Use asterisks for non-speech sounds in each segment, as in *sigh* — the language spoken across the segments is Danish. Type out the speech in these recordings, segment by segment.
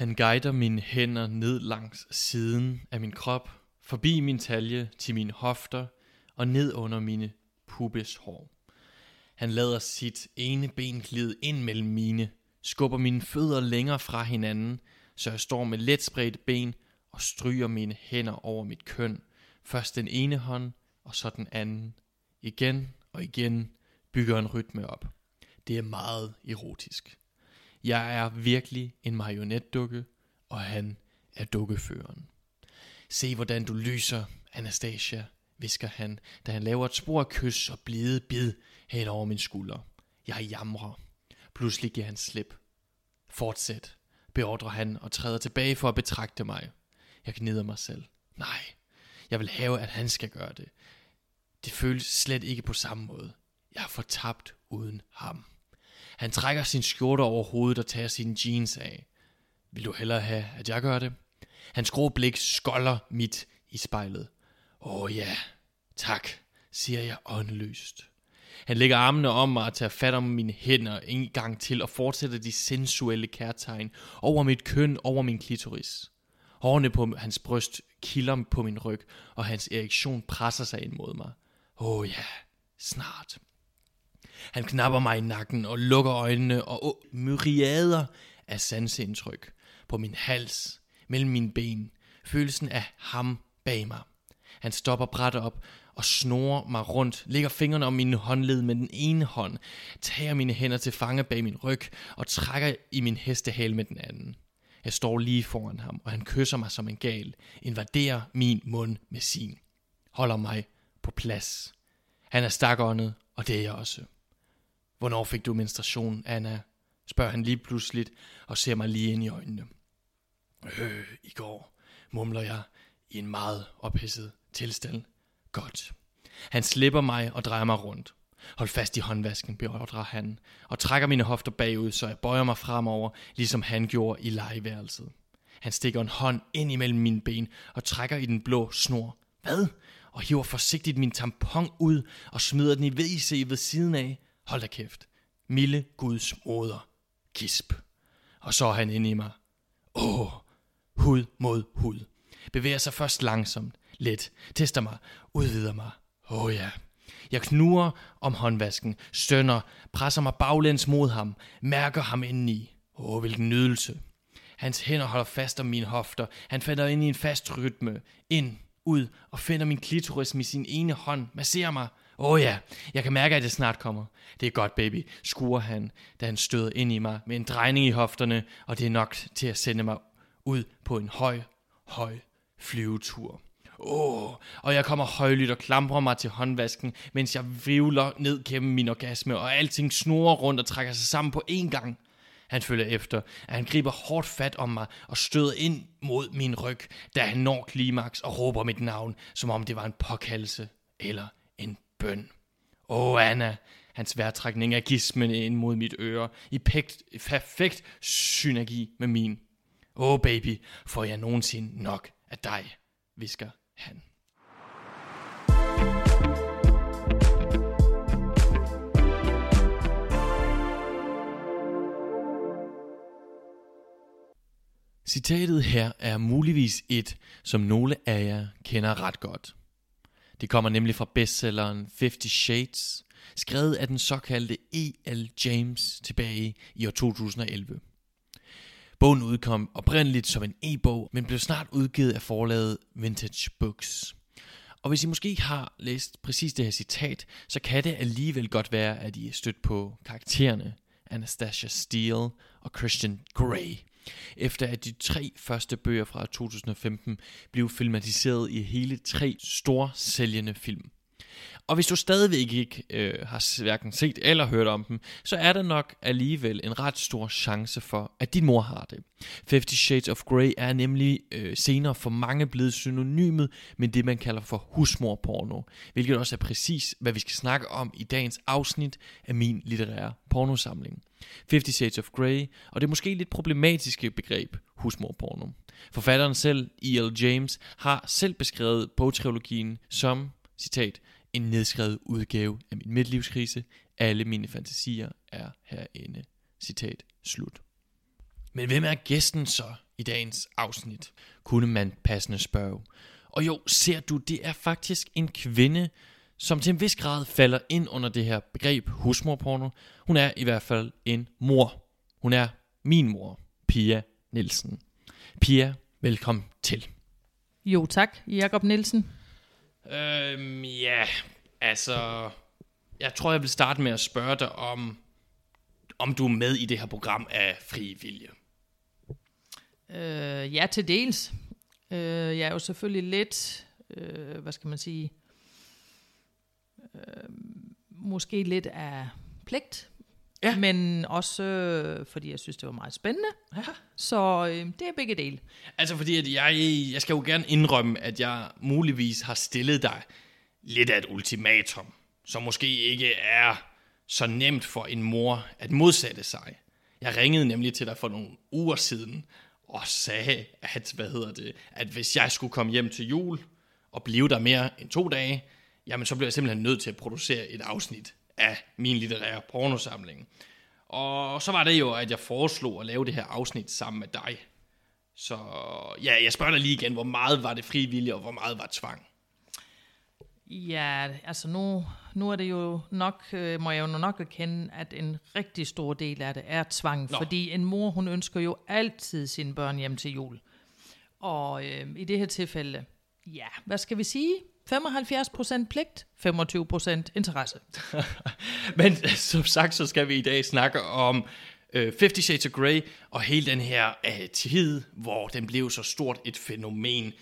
Han guider mine hænder ned langs siden af min krop, forbi min talje til mine hofter og ned under mine pubes hår. Han lader sit ene ben glide ind mellem mine, skubber mine fødder længere fra hinanden, så jeg står med let spredt ben og stryger mine hænder over mit køn. Først den ene hånd, og så den anden. Igen og igen bygger en rytme op. Det er meget erotisk. Jeg er virkelig en marionetdukke, og han er dukkeføreren. Se hvordan du lyser, Anastasia, visker han, da han laver et spor af kys og blide bid hen over min skulder. Jeg jamrer. Pludselig giver han slip. Fortsæt, beordrer han og træder tilbage for at betragte mig. Jeg gnider mig selv. Nej, jeg vil have, at han skal gøre det. Det føles slet ikke på samme måde. Jeg er fortabt uden ham. Han trækker sin skjorte over hovedet og tager sine jeans af. Vil du hellere have, at jeg gør det? Hans grå blik skolder mit i spejlet. Åh oh, ja, tak, siger jeg åndeløst. Han lægger armene om mig og tager fat om mine hænder en gang til og fortsætter de sensuelle kærtegn over mit køn, over min klitoris. Hårene på hans bryst kilder på min ryg, og hans erektion presser sig ind mod mig. Åh oh ja, snart. Han knapper mig i nakken og lukker øjnene og oh, myriader af sansindtryk på min hals, mellem mine ben, følelsen af ham bag mig. Han stopper bræt op og snorer mig rundt, lægger fingrene om mine håndled med den ene hånd, tager mine hænder til fange bag min ryg og trækker i min hestehale med den anden. Jeg står lige foran ham, og han kysser mig som en gal, invaderer min mund med sin, holder mig på plads. Han er stakåndet, og det er jeg også. Hvornår fik du menstruation, Anna? spørger han lige pludseligt og ser mig lige ind i øjnene. Øh, i går, mumler jeg i en meget ophidset tilstand. Godt. Han slipper mig og drejer mig rundt. Hold fast i håndvasken, beordrer han, og trækker mine hofter bagud, så jeg bøjer mig fremover, ligesom han gjorde i legeværelset. Han stikker en hånd ind imellem mine ben og trækker i den blå snor. Hvad? Og hiver forsigtigt min tampon ud og smider den i WC ved siden af. Hold da kæft. Mille Guds moder. Kisp. Og så er han inde i mig. Åh, hud mod hud. Bevæger sig først langsomt, let, tester mig, udvider mig. Åh oh ja. Jeg knurrer om håndvasken, stønner, presser mig baglæns mod ham, mærker ham indeni. Åh, oh, hvilken nydelse. Hans hænder holder fast om mine hofter. Han falder ind i en fast rytme. Ind, ud og finder min klitoris med sin ene hånd. Masserer mig. Åh oh ja, jeg kan mærke, at det snart kommer. Det er godt, baby, skuer han, da han støder ind i mig med en drejning i hofterne, og det er nok til at sende mig ud på en høj, høj flyvetur. Åh, oh, og jeg kommer højlydt og klamrer mig til håndvasken, mens jeg vrivler ned gennem min orgasme, og alting snurrer rundt og trækker sig sammen på én gang. Han følger efter, at han griber hårdt fat om mig og støder ind mod min ryg, da han når klimaks og råber mit navn, som om det var en påkaldelse eller en bøn. Åh, oh, Anna, hans vejrtrækning af gismen ind mod mit øre, i pekt, perfekt synergi med min. Åh, oh, baby, får jeg nogensinde nok af dig, visker han. Citatet her er muligvis et, som nogle af jer kender ret godt. Det kommer nemlig fra bestselleren 50 Shades, skrevet af den såkaldte E.L. James tilbage i år 2011. Bogen udkom oprindeligt som en e-bog, men blev snart udgivet af forlaget Vintage Books. Og hvis I måske har læst præcis det her citat, så kan det alligevel godt være, at I er stødt på karaktererne Anastasia Steele og Christian Grey efter at de tre første bøger fra 2015 blev filmatiseret i hele tre store sælgende film. Og hvis du stadigvæk ikke øh, har hverken set eller hørt om dem, så er der nok alligevel en ret stor chance for, at din mor har det. Fifty Shades of Grey er nemlig øh, senere for mange blevet synonymet med det, man kalder for husmorporno, hvilket også er præcis, hvad vi skal snakke om i dagens afsnit af min litterære pornosamling. Fifty Shades of Grey, og det er måske lidt problematiske begreb, husmorporno. Forfatteren selv, E.L. James, har selv beskrevet bogtrilogien som, citat, en nedskrevet udgave af min midtlivskrise. Alle mine fantasier er herinde. Citat slut. Men hvem er gæsten så i dagens afsnit? Kunne man passende spørge. Og jo, ser du, det er faktisk en kvinde, som til en vis grad falder ind under det her begreb husmorporno. Hun er i hvert fald en mor. Hun er min mor, Pia Nielsen. Pia, velkommen til. Jo tak, Jakob Nielsen. Øhm, ja, altså... Jeg tror, jeg vil starte med at spørge dig om, om du er med i det her program af fri vilje. Øh, ja, til dels. Øh, jeg er jo selvfølgelig lidt, øh, hvad skal man sige, øh, måske lidt af pligt. Ja. Men også øh, fordi jeg synes, det var meget spændende. Ja. Så øh, det er begge dele. Altså fordi, at jeg, jeg skal jo gerne indrømme, at jeg muligvis har stillet dig lidt af et ultimatum, som måske ikke er så nemt for en mor at modsætte sig. Jeg ringede nemlig til dig for nogle uger siden og sagde, at, hvad hedder det, at hvis jeg skulle komme hjem til jul og blive der mere end to dage, jamen så bliver jeg simpelthen nødt til at producere et afsnit af min litterære pornosamling. Og så var det jo, at jeg foreslog at lave det her afsnit sammen med dig. Så ja, jeg spørger dig lige igen, hvor meget var det frivillige, og hvor meget var tvang? Ja, altså nu, nu er det jo nok, øh, må jeg jo nok erkende, at en rigtig stor del af det er tvang. Nå. Fordi en mor, hun ønsker jo altid sine børn hjem til jul. Og øh, i det her tilfælde, ja, hvad skal vi sige? 75% pligt, 25% interesse. *laughs* Men øh, som sagt, så skal vi i dag snakke om øh, Fifty Shades of Grey, og hele den her øh, tid, hvor den blev så stort et fænomen.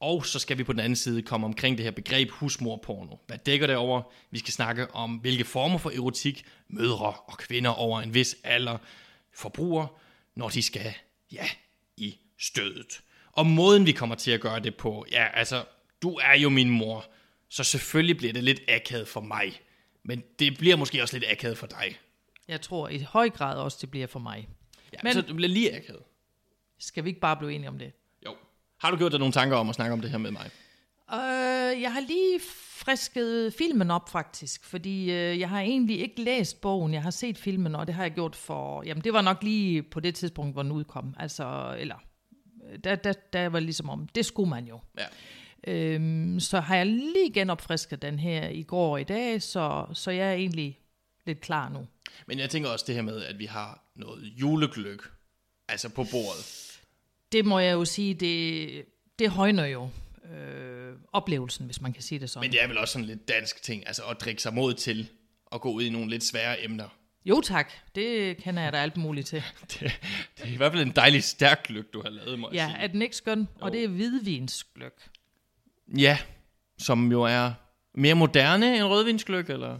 Og så skal vi på den anden side komme omkring det her begreb husmorporno. Hvad dækker det over? Vi skal snakke om, hvilke former for erotik mødre og kvinder over en vis alder forbruger, når de skal, ja, i stødet. Og måden vi kommer til at gøre det på, ja, altså, du er jo min mor, så selvfølgelig bliver det lidt akavet for mig. Men det bliver måske også lidt akavet for dig. Jeg tror i høj grad også, det bliver for mig. Ja, Men... Så det bliver lige akavet. Skal vi ikke bare blive enige om det? Jo. Har du gjort dig nogle tanker om at snakke om det her med mig? Øh, jeg har lige frisket filmen op faktisk, fordi øh, jeg har egentlig ikke læst bogen, jeg har set filmen, og det har jeg gjort for, jamen det var nok lige på det tidspunkt, hvor den udkom, altså, eller, der, der, der var ligesom om, det skulle man jo. Ja. Øhm, så har jeg lige genopfrisket den her i går og i dag, så, så jeg er egentlig lidt klar nu. Men jeg tænker også det her med, at vi har noget julegløk, altså på bordet. Det må jeg jo sige, det, det højner jo øh, oplevelsen, hvis man kan sige det sådan. Men det er vel også sådan lidt dansk ting, altså at drikke sig mod til at gå ud i nogle lidt svære emner. Jo tak, det kender jeg da alt muligt til. *laughs* Det, det er i hvert fald en dejlig stærk gløk, du har lavet, jeg Ja, sige. er den ikke skøn? Og Jo. det er hvidvinsgløk. Ja, som jo er mere moderne end rødvinsgløk, eller?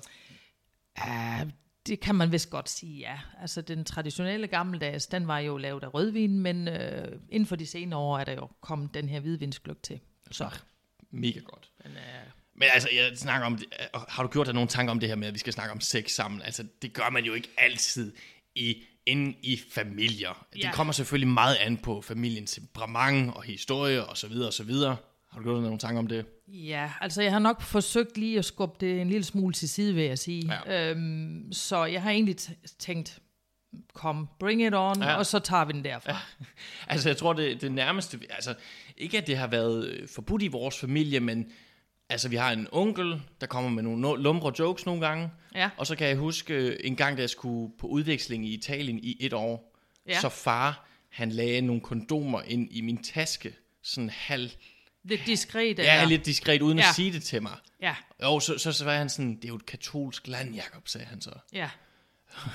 Ja, det kan man vist godt sige, ja. Altså, den traditionelle gammeldags, den var jo lavet af rødvin, men øh, inden for de senere år er der jo kommet den her hvidvinsgløk til. Så Mega godt. den er... Men altså, jeg snakker om det, og har du gjort dig nogle tanker om det her med, at vi skal snakke om sex sammen? Altså, det gør man jo ikke altid i, inde i familier. Det Ja. kommer selvfølgelig meget an på familiens temperament og historie og så videre og så videre. Har du gjort dig nogle tanker om det? Ja, altså jeg har nok forsøgt lige at skubbe det en lille smule til side, vil jeg sige. Ja. Øhm, så jeg har egentlig tænkt, kom, bring it on, Ja. ja. og så tager vi den derfra. *laughs* Altså, jeg tror, det, det nærmeste... Altså, ikke at det har været øh, forbudt i vores familie, men altså, vi har en onkel, der kommer med nogle no- lumre jokes nogle gange. Ja. Og så kan jeg huske øh, en gang, da jeg skulle på udveksling i Italien i et år, Ja. så far, han lagde nogle kondomer ind i min taske, sådan halv... Lidt diskret. Ja, eller- lidt diskret, uden ja. At sige det til mig. Ja, Jo, så, så, så var han sådan, det er jo et katolsk land, Jacob, sagde han så. ja.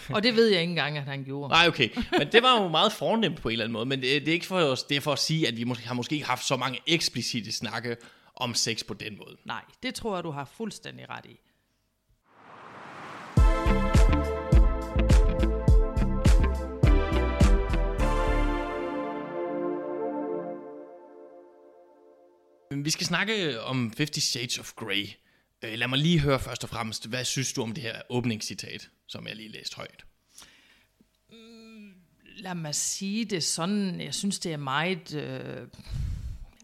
Og det ved jeg ikke engang, at han gjorde. Nej, okay. Men det var jo meget fornemt på en eller anden måde. Men det, det er ikke for os, det er for at sige, at vi måske, har måske ikke haft så mange eksplicite snakke om sex på den måde. Nej, det tror jeg, du har fuldstændig ret i. Vi skal snakke om 50 Shades of Grey. Øh, Lad mig lige høre først og fremmest, hvad synes du om det her åbningscitat, som jeg lige læste højt? Lad mig sige det sådan, jeg synes, det er meget... Øh,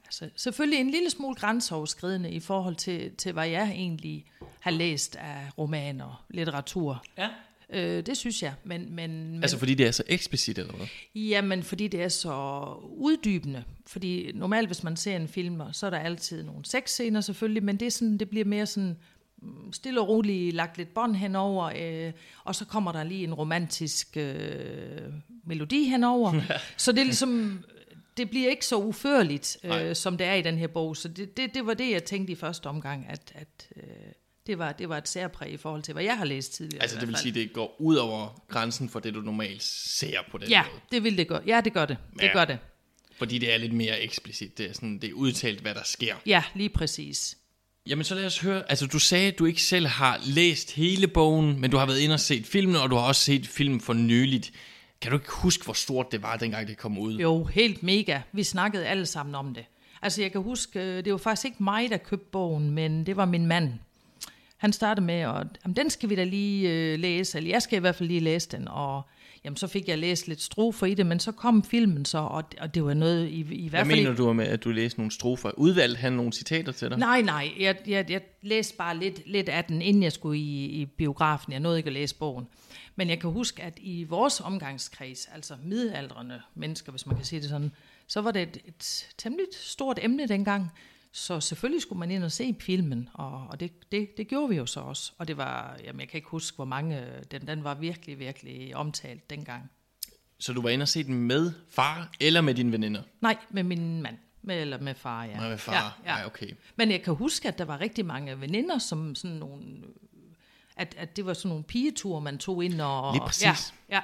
altså, selvfølgelig en lille smule grænseoverskridende i forhold til, til, hvad jeg egentlig har læst af romaner, litteratur. Ja. Øh, det synes jeg. Men, men, men, Altså fordi det er så eksplicit eller hvad? Jamen, fordi det er så uddybende. Fordi normalt, hvis man ser en film, så er der altid nogle sexscener selvfølgelig, men det, er sådan, det bliver mere sådan mm, stille og roligt lagt lidt bånd henover, øh, og så kommer der lige en romantisk øh, melodi henover. *laughs* så det er ligesom, det bliver ikke så uførligt, Nej. øh, som det er i den her bog. Så det, det, det var det, jeg tænkte i første omgang, at, at øh, det, var, det var et særpræg i forhold til, hvad jeg har læst tidligere. Altså det vil sige, det går ud over grænsen for det, du normalt ser på den Ja, måde. det vil det gøre. Ja, det gør det. Det Ja. gør det. Fordi det er lidt mere eksplicit. Det er, sådan, det er udtalt, hvad der sker. Ja, lige præcis. Jamen så lad os høre. Altså du sagde, at du ikke selv har læst hele bogen, men du har været inde og set filmen, og du har også set filmen for nyligt. Kan du ikke huske, hvor stort det var, dengang det kom ud? Jo, helt mega. Vi snakkede alle sammen om det. Altså jeg kan huske, øh, det var faktisk ikke mig, der købte bogen, men det var min mand. Han startede med, at jamen, den skal vi da lige øh, læse, eller jeg skal i hvert fald lige læse den, og jamen, så fik jeg læst lidt strofer i det, men så kom filmen så, og, og det var noget i, i hvert Hvad fald... mener du med, at du læste nogle strofer? Udvalgte han nogle citater til dig? Nej, nej, jeg, jeg, jeg læste bare lidt, lidt af den, inden jeg skulle i, i biografen. Jeg nåede ikke at læse bogen. Men jeg kan huske, at i vores omgangskreds, altså midaldrende mennesker, hvis man kan sige det sådan, så var det et, et temmelig stort emne dengang. Så selvfølgelig skulle man ind og se filmen, og, og det, det, det gjorde vi jo så også. Og det var, jamen jeg kan ikke huske, hvor mange, den, den var virkelig, virkelig omtalt dengang. Så du var inde og se den med far eller med dine veninder? Nej, med min mand, med, eller med far, ja. Nej, med far. Ja, ja. Nej, okay. Men jeg kan huske, at der var rigtig mange veninder, som sådan nogle... At, at det var sådan nogle pigeture, man tog ind og... Lige præcis. Ja, ja,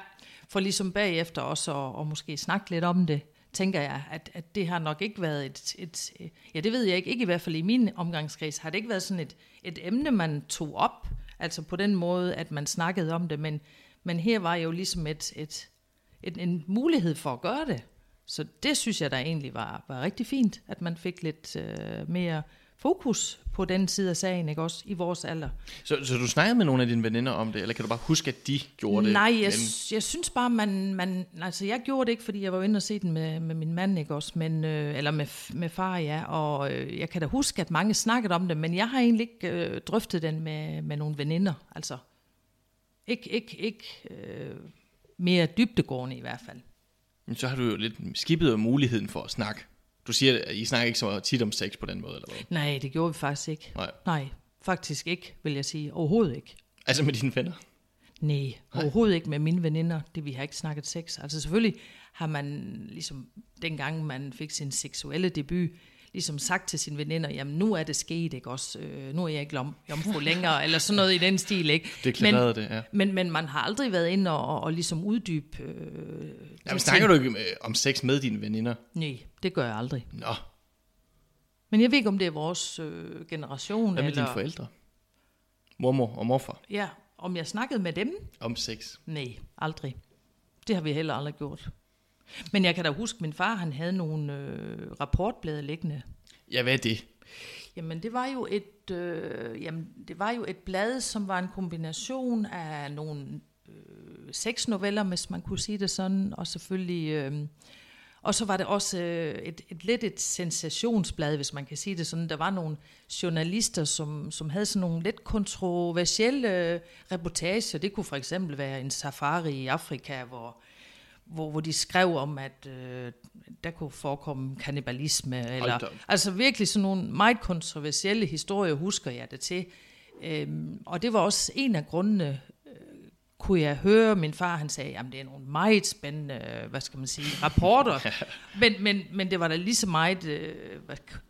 for ligesom bagefter også og, og måske snakke lidt om det, tænker jeg, at, at det har nok ikke været et, et... Ja, det ved jeg ikke. Ikke i hvert fald i min omgangskreds. Har det ikke været sådan et, et emne, man tog op? Altså på den måde, at man snakkede om det. Men, men her var jo ligesom et, et, et, en mulighed for at gøre det. Så det synes jeg, der egentlig var, var rigtig fint, at man fik lidt øh, mere fokus på den side af sagen, ikke også, i vores alder. Så, så du snakkede med nogle af dine veninder om det, eller kan du bare huske, at de gjorde det? Nej, jeg, Men- jeg synes bare, man, man... Altså, jeg gjorde det ikke, fordi jeg var inde og se den med, med min mand, ikke også? Men, øh, eller med, med far, ja. Og øh, jeg kan da huske, at mange snakkede om det, men jeg har egentlig ikke øh, drøftet den med, med nogle veninder. Altså, ikke, ikke, ikke øh, mere dybdegående i hvert fald. Men så har du jo lidt skippet muligheden for at snakke. Du siger, at I snakker ikke så tit om sex på den måde, eller hvad? Nej, det gjorde vi faktisk ikke. Nej. Nej, faktisk ikke, vil jeg sige. Overhovedet ikke. Altså med dine venner? Nej, overhovedet ikke med mine veninder. Det, vi har ikke snakket sex. Altså selvfølgelig har man, ligesom dengang man fik sin seksuelle debut, ligesom sagt til sine veninder, jamen nu er det sket, ikke også? Øh, nu er jeg ikke lom, jomfru længere, eller sådan noget i den stil, ikke? *laughs* Deklarerede det, ja. Men, men man har aldrig været inde og, og, og ligesom uddybe... Øh, Jamen, snakker du ikke øh, om sex med dine veninder? Nej, det gør jeg aldrig. Nå, Men jeg ved ikke, om det er vores øh, generation, hvad med eller... dine forældre? Mormor og morfar Ja, om jeg snakkede med dem? om sex? Nej, aldrig. Det har vi heller aldrig gjort. Men jeg kan da huske, at min far han havde nogle øh, rapportblade liggende. Ja, hvad er det? Jamen det var jo et, øh, jamen, det var jo et blad, som var en kombination af nogle øh, seks noveller, hvis man kunne sige det sådan, og selvfølgelig... Øh, og så var det også øh, et, et lidt et sensationsblad, hvis man kan sige det sådan. Der var nogle journalister, som, som havde sådan nogle lidt kontroversielle øh, reportager. Det kunne for eksempel være en safari i Afrika, hvor, hvor, hvor de skrev om, at øh, der kunne forekomme kannibalisme. Eller, altså virkelig sådan nogle meget kontroversielle historier, husker jeg det til. Øhm, og det var også en af grundene, øh, kunne jeg høre, min far han sagde, jamen det er nogle meget spændende, øh, hvad skal man sige, rapporter. *laughs* men, men, men det var da lige så meget, øh,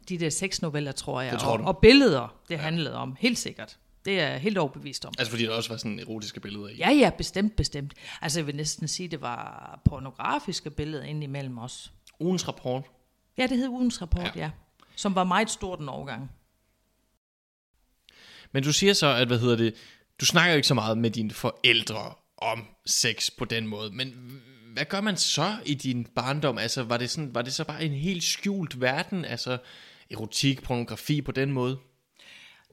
de der seks noveller, tror jeg, tror og, og billeder, det ja. handlede om, helt sikkert. Det er jeg helt overbevist om. Altså fordi der også var sådan erotiske billeder i. Ja, ja, bestemt, bestemt. Altså jeg vil næsten sige, det var pornografiske billeder ind imellem os. Ugens rapport. Ja, det hed ugens rapport, Ja. ja. ja. Som var meget stort en overgang. Men du siger så, at hvad hedder det, du snakker ikke så meget med dine forældre om sex på den måde, men hvad gør man så i din barndom? Altså var det, sådan, var det så bare en helt skjult verden, altså erotik, pornografi på den måde?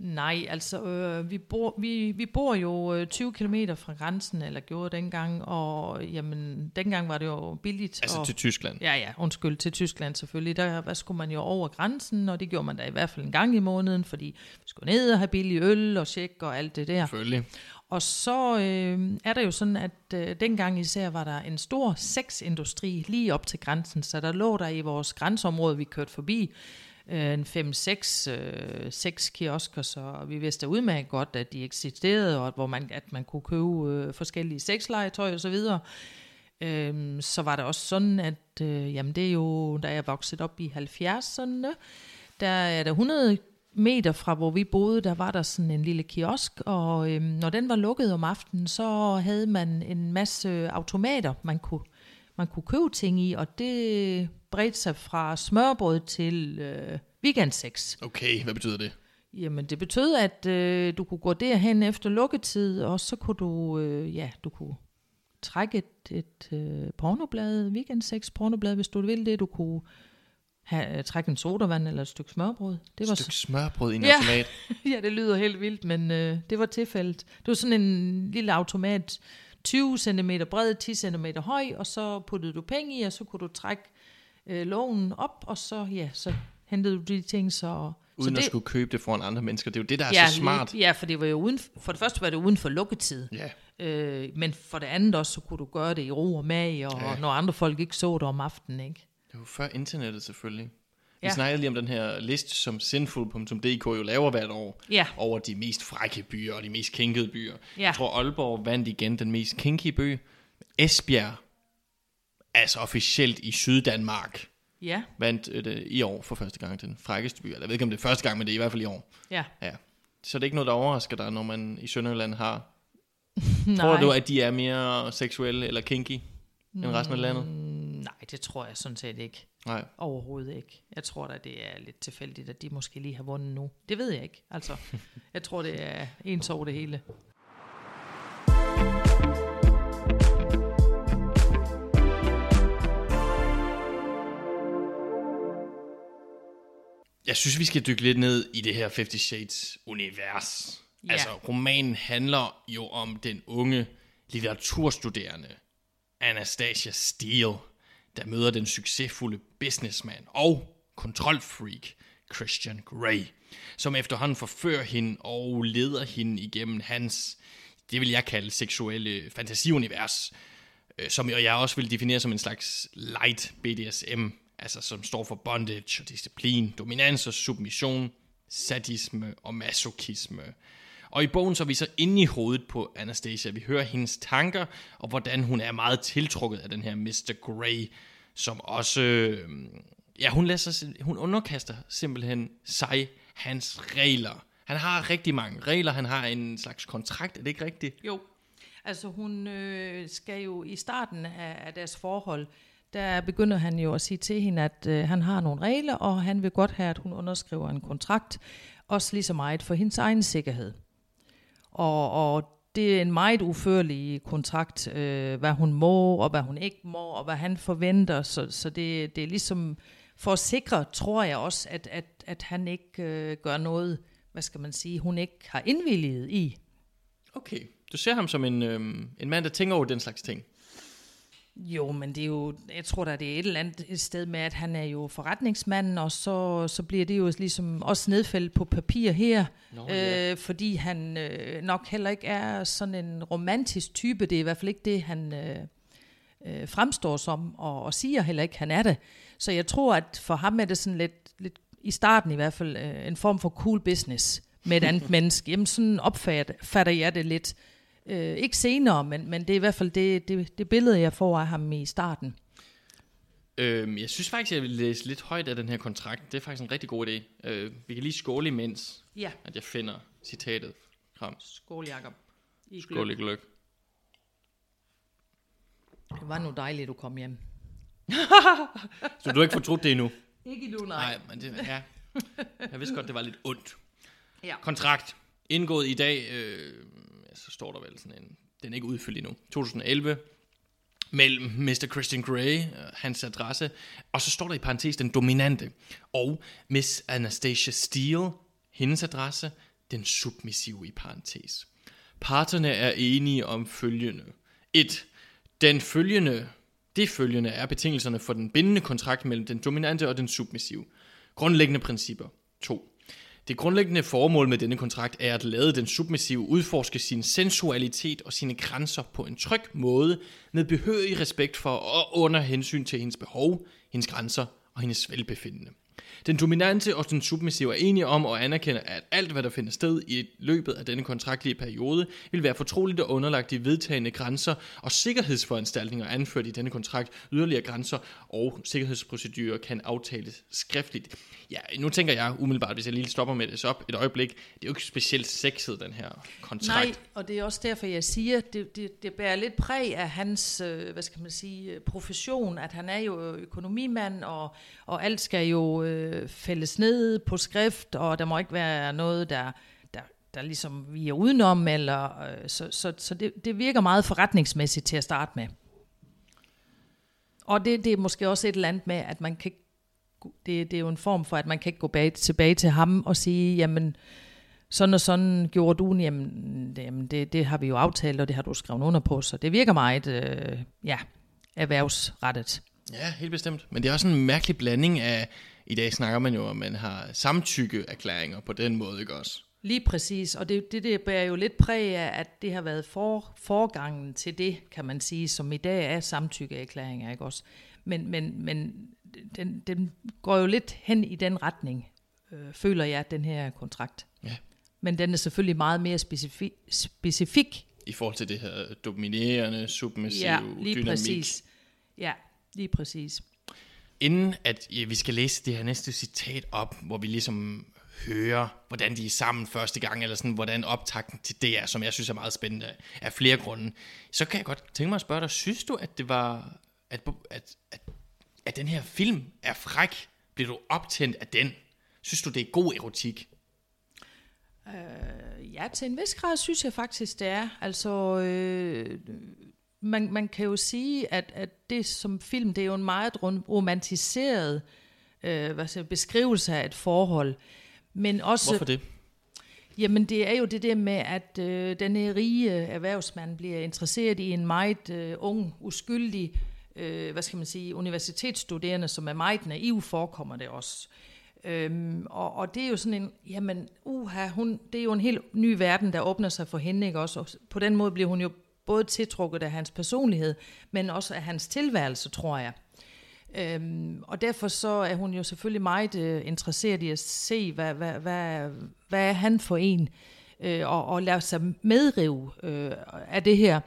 Nej, altså øh, vi, bor, vi, vi bor jo øh, 20 km fra grænsen, eller gjorde dengang, og jamen, dengang var det jo billigt. Altså og, til Tyskland. Ja, ja, undskyld, til Tyskland selvfølgelig. Der hvad skulle man jo over grænsen, og det gjorde man da i hvert fald en gang i måneden, fordi vi skulle ned og have billig øl og tjek og alt det der. Selvfølgelig. Og så øh, er der jo sådan, at øh, dengang især var der en stor sexindustri lige op til grænsen, så der lå der i vores grænseområde, vi kørte forbi, øh, en 5-6 øh, seks kiosker, så vi vidste udmærket godt, at de eksisterede, og at, hvor man, at man kunne købe øh, forskellige sexlegetøj og så videre. Øhm, så var det også sådan, at øh, jamen det er jo, da jeg voksede op i 70'erne, der er der 100 meter fra, hvor vi boede, der var der sådan en lille kiosk, og øhm, når den var lukket om aftenen, så havde man en masse automater, man kunne, man kunne købe ting i, og det bredte sig fra smørbrød til øh, weekendsex. Okay, hvad betyder det? Jamen, det betød, at øh, du kunne gå derhen efter lukketid, og så kunne du, øh, ja, du kunne trække et, et øh, pornoblad, weekendsex pornoblad, hvis du ville det. Du kunne have, øh, trække en sodavand eller et stykke smørbrød. Det var et stykke smørbrød i en ja. automat? *laughs* ja, det lyder helt vildt, men øh, det var tilfældet. Det var sådan en lille automat, 20 cm bred, 10 cm høj, og så puttede du penge i, og så kunne du trække øh, lågen op, og så, ja, så hentede du de ting, så... Uden så at skulle købe det foran andre mennesker. Det er jo det, der er ja, så smart. Ja, for det var jo uden, for det første var det uden for lukketid. Ja. Øh, men for det andet også, så kunne du gøre det i ro og mag, og ja. når andre folk ikke så det om aftenen, ikke? Det var før internettet selvfølgelig. Vi Ja. snakkede lige om den her liste, som Sinful.dk jo laver hvert år, Ja. over de mest frække byer og de mest kinkede byer. Ja. Jeg tror, Aalborg vandt igen den mest kinky by. Esbjerg, altså officielt i Syddanmark, Ja, vandt øh, det i år for første gang den frækkeste by. Eller jeg ved ikke, om det er første gang, men det er i hvert fald i år. ja. Ja. Så det er ikke noget, der overrasker dig, når man i Sønderjylland har... Nej. *laughs* Tror du, at de er mere seksuelle eller kinky end resten af landet? Mm, nej, det tror jeg sådan set ikke. Nej. Overhovedet ikke. Jeg tror da, det er lidt tilfældigt, at de måske lige har vundet nu. Det ved jeg ikke. Altså, *laughs* jeg tror, det er ens over det hele. Jeg synes, vi skal dykke lidt ned i det her Fifty Shades univers. Ja. Ja. Altså, romanen handler jo om den unge litteraturstuderende Anastasia Steele, der møder den succesfulde businessman og kontrolfreak Christian Grey, som efterhånden forfører hende og leder hende igennem hans, det vil jeg kalde seksuelle fantasiunivers, øh, som jeg også vil definere som en slags light BDSM, altså som står for bondage og disciplin, dominans og submission, sadisme og masochisme. Og i bogen så er vi så inde i hovedet på Anastasia. Vi hører hendes tanker, og hvordan hun er meget tiltrukket af den her Mr. Grey, som også... Øhm, ja, hun, lader sig, hun underkaster simpelthen sig hans regler. Han har rigtig mange regler. Han har en slags kontrakt, er det ikke rigtigt? Jo. Altså hun øh, skal jo i starten af, af deres forhold, der begynder han jo at sige til hende, at øh, han har nogle regler, og han vil godt have, at hun underskriver en kontrakt, også lige så meget for hendes egen sikkerhed. Og, og det er en meget uførlig kontrakt, øh, hvad hun må, og hvad hun ikke må, og hvad han forventer. Så, så det, det er ligesom for at sikre, tror jeg også, at, at, at han ikke øh, gør noget, hvad skal man sige, hun ikke har indvilliget i. Okay. Du ser ham som en, øh, en mand, der tænker over den slags ting. Jo, men det er jo, jeg tror da, det er et eller andet et sted med, at han er jo forretningsmand, og så, så bliver det jo ligesom også nedfældet på papir her, Nå, ja. øh, fordi han øh, nok heller ikke er sådan en romantisk type. Det er i hvert fald ikke det, han øh, øh, fremstår som, og, og siger heller ikke, han er det. Så jeg tror, at for ham er det sådan lidt, lidt i starten i hvert fald, øh, en form for cool business med et andet *laughs* menneske. Jamen sådan opfatter fatter jeg det lidt. Øh, ikke senere, men, men det er i hvert fald det, det, det billede, jeg får af ham i starten. Øhm, jeg synes faktisk, jeg vil læse lidt højt af den her kontrakt. Det er faktisk en rigtig god idé. Øh, vi kan lige skåle imens, Ja, at jeg finder citatet frem. skål Jacob. I Skål i gløk. Det var nu dejligt, du kom hjem. *laughs* Så du har ikke fortrudt det endnu? Ikke endnu, Nej, men det, ja. Jeg vidste godt, det var lidt ondt. Ja. Kontrakt. Indgået i dag, øh, så står der vel sådan en, den er ikke udfyldt endnu. 2011, mellem Mr. Christian Grey, øh, hans adresse, og så står der i parentes den dominante, og Miss Anastasia Steele, hendes adresse, den submissive i parentes. Parterne er enige om følgende. 1. Den følgende, det følgende er betingelserne for den bindende kontrakt mellem den dominante og den submissive. Grundlæggende principper. 2. Det grundlæggende formål med denne kontrakt er at lade den submissive udforske sin sensualitet og sine grænser på en tryg måde, med behørig respekt for og under hensyn til hendes behov, hendes grænser og hendes velbefindende. Den dominante og den submissive er enige om og anerkender, at alt, hvad der finder sted i løbet af denne kontraktlige periode, vil være fortroligt og underlagt de vedtagende grænser og sikkerhedsforanstaltninger anført i denne kontrakt. Yderligere grænser og sikkerhedsprocedurer kan aftales skriftligt. Ja, nu tænker jeg umiddelbart, hvis jeg lige stopper med det op et øjeblik, det er jo ikke specielt sexet, den her kontrakt. Nej, og det er også derfor, jeg siger, det, det, det bærer lidt præg af hans, øh, hvad skal man sige, øh, profession, at han er jo økonomimand, og, og alt skal jo øh, fælles ned på skrift, og der må ikke være noget, der, der, der ligesom vi er udenom, eller, øh, så, så, så det, det virker meget forretningsmæssigt til at starte med. Og det, det er måske også et eller andet med, at man kan det, det er jo en form for, at man kan ikke gå bag, tilbage til ham og sige, jamen, sådan og sådan gjorde du, jamen, det, jamen det, det har vi jo aftalt, og det har du skrevet under på, så det virker meget, øh, ja, erhvervsrettet. Ja, helt bestemt. Men det er også en mærkelig blanding af, i dag snakker man jo, at man har samtykkeerklæringer på den måde, ikke også? Lige præcis, og det, det, det bærer jo lidt præg af, at det har været for, forgangen til det, kan man sige, som i dag er samtykkeerklæringer, ikke også? Men, men, men den, den går jo lidt hen i den retning, øh, føler jeg, den her kontrakt. Ja. Men den er selvfølgelig meget mere specifik, specifik. I forhold til det her dominerende, submissive ja, lige dynamik. præcis. Ja, lige præcis. Inden at vi skal læse det her næste citat op, hvor vi ligesom hører, hvordan de er sammen første gang, eller sådan, hvordan optakten til det er, som jeg synes er meget spændende af flere grunde, så kan jeg godt tænke mig at spørge dig, synes du, at det var, at, at, at, at den her film er fræk? Bliver du optændt af den? Synes du, det er god erotik? Øh, ja, til en vis grad synes jeg faktisk, det er. Altså, øh, man, man kan jo sige, at, at det som film, det er jo en meget romantiseret øh, hvad siger, beskrivelse af et forhold. Men også, Hvorfor det? Jamen det er jo det der med, at øh, denne rige erhvervsmand bliver interesseret i en meget øh, ung, uskyldig, øh, hvad skal man sige, universitetsstuderende, som er meget naiv, forekommer det også. Øhm, og, og det er jo sådan en, jamen, uha, hun, det er jo en helt ny verden, der åbner sig for hende, ikke også? Og på den måde bliver hun jo både tiltrukket af hans personlighed, men også af hans tilværelse, tror jeg. Øhm, og derfor så er hun jo selvfølgelig meget øh, interesseret i at se, hvad, hvad, hvad, hvad er han for en, øh, og, og lade sig medrive øh, af det her.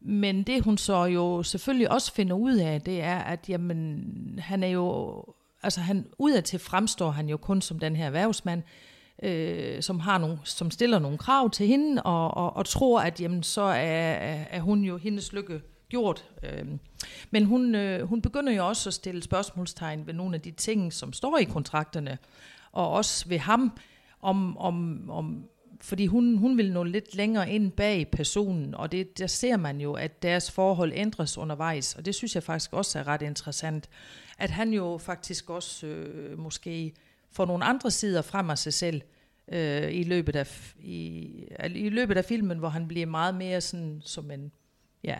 Men det hun så jo selvfølgelig også finder ud af, det er, at jamen, han er jo, altså han, udadtil fremstår han jo kun som den her erhvervsmand, øh, Øh, som, har nogle, som stiller nogle krav til hende, og, og, og tror, at jamen, så er, er hun jo hendes lykke gjort. Øh. Men hun, øh, hun begynder jo også at stille spørgsmålstegn ved nogle af de ting, som står i kontrakterne, og også ved ham, om, om, om fordi hun, hun vil nå lidt længere ind bag personen, og det, der ser man jo, at deres forhold ændres undervejs, og det synes jeg faktisk også er ret interessant, at han jo faktisk også øh, måske får nogle andre sider frem af sig selv, øh, i, løbet af, i, i løbet af filmen, hvor han bliver meget mere sådan som en, ja,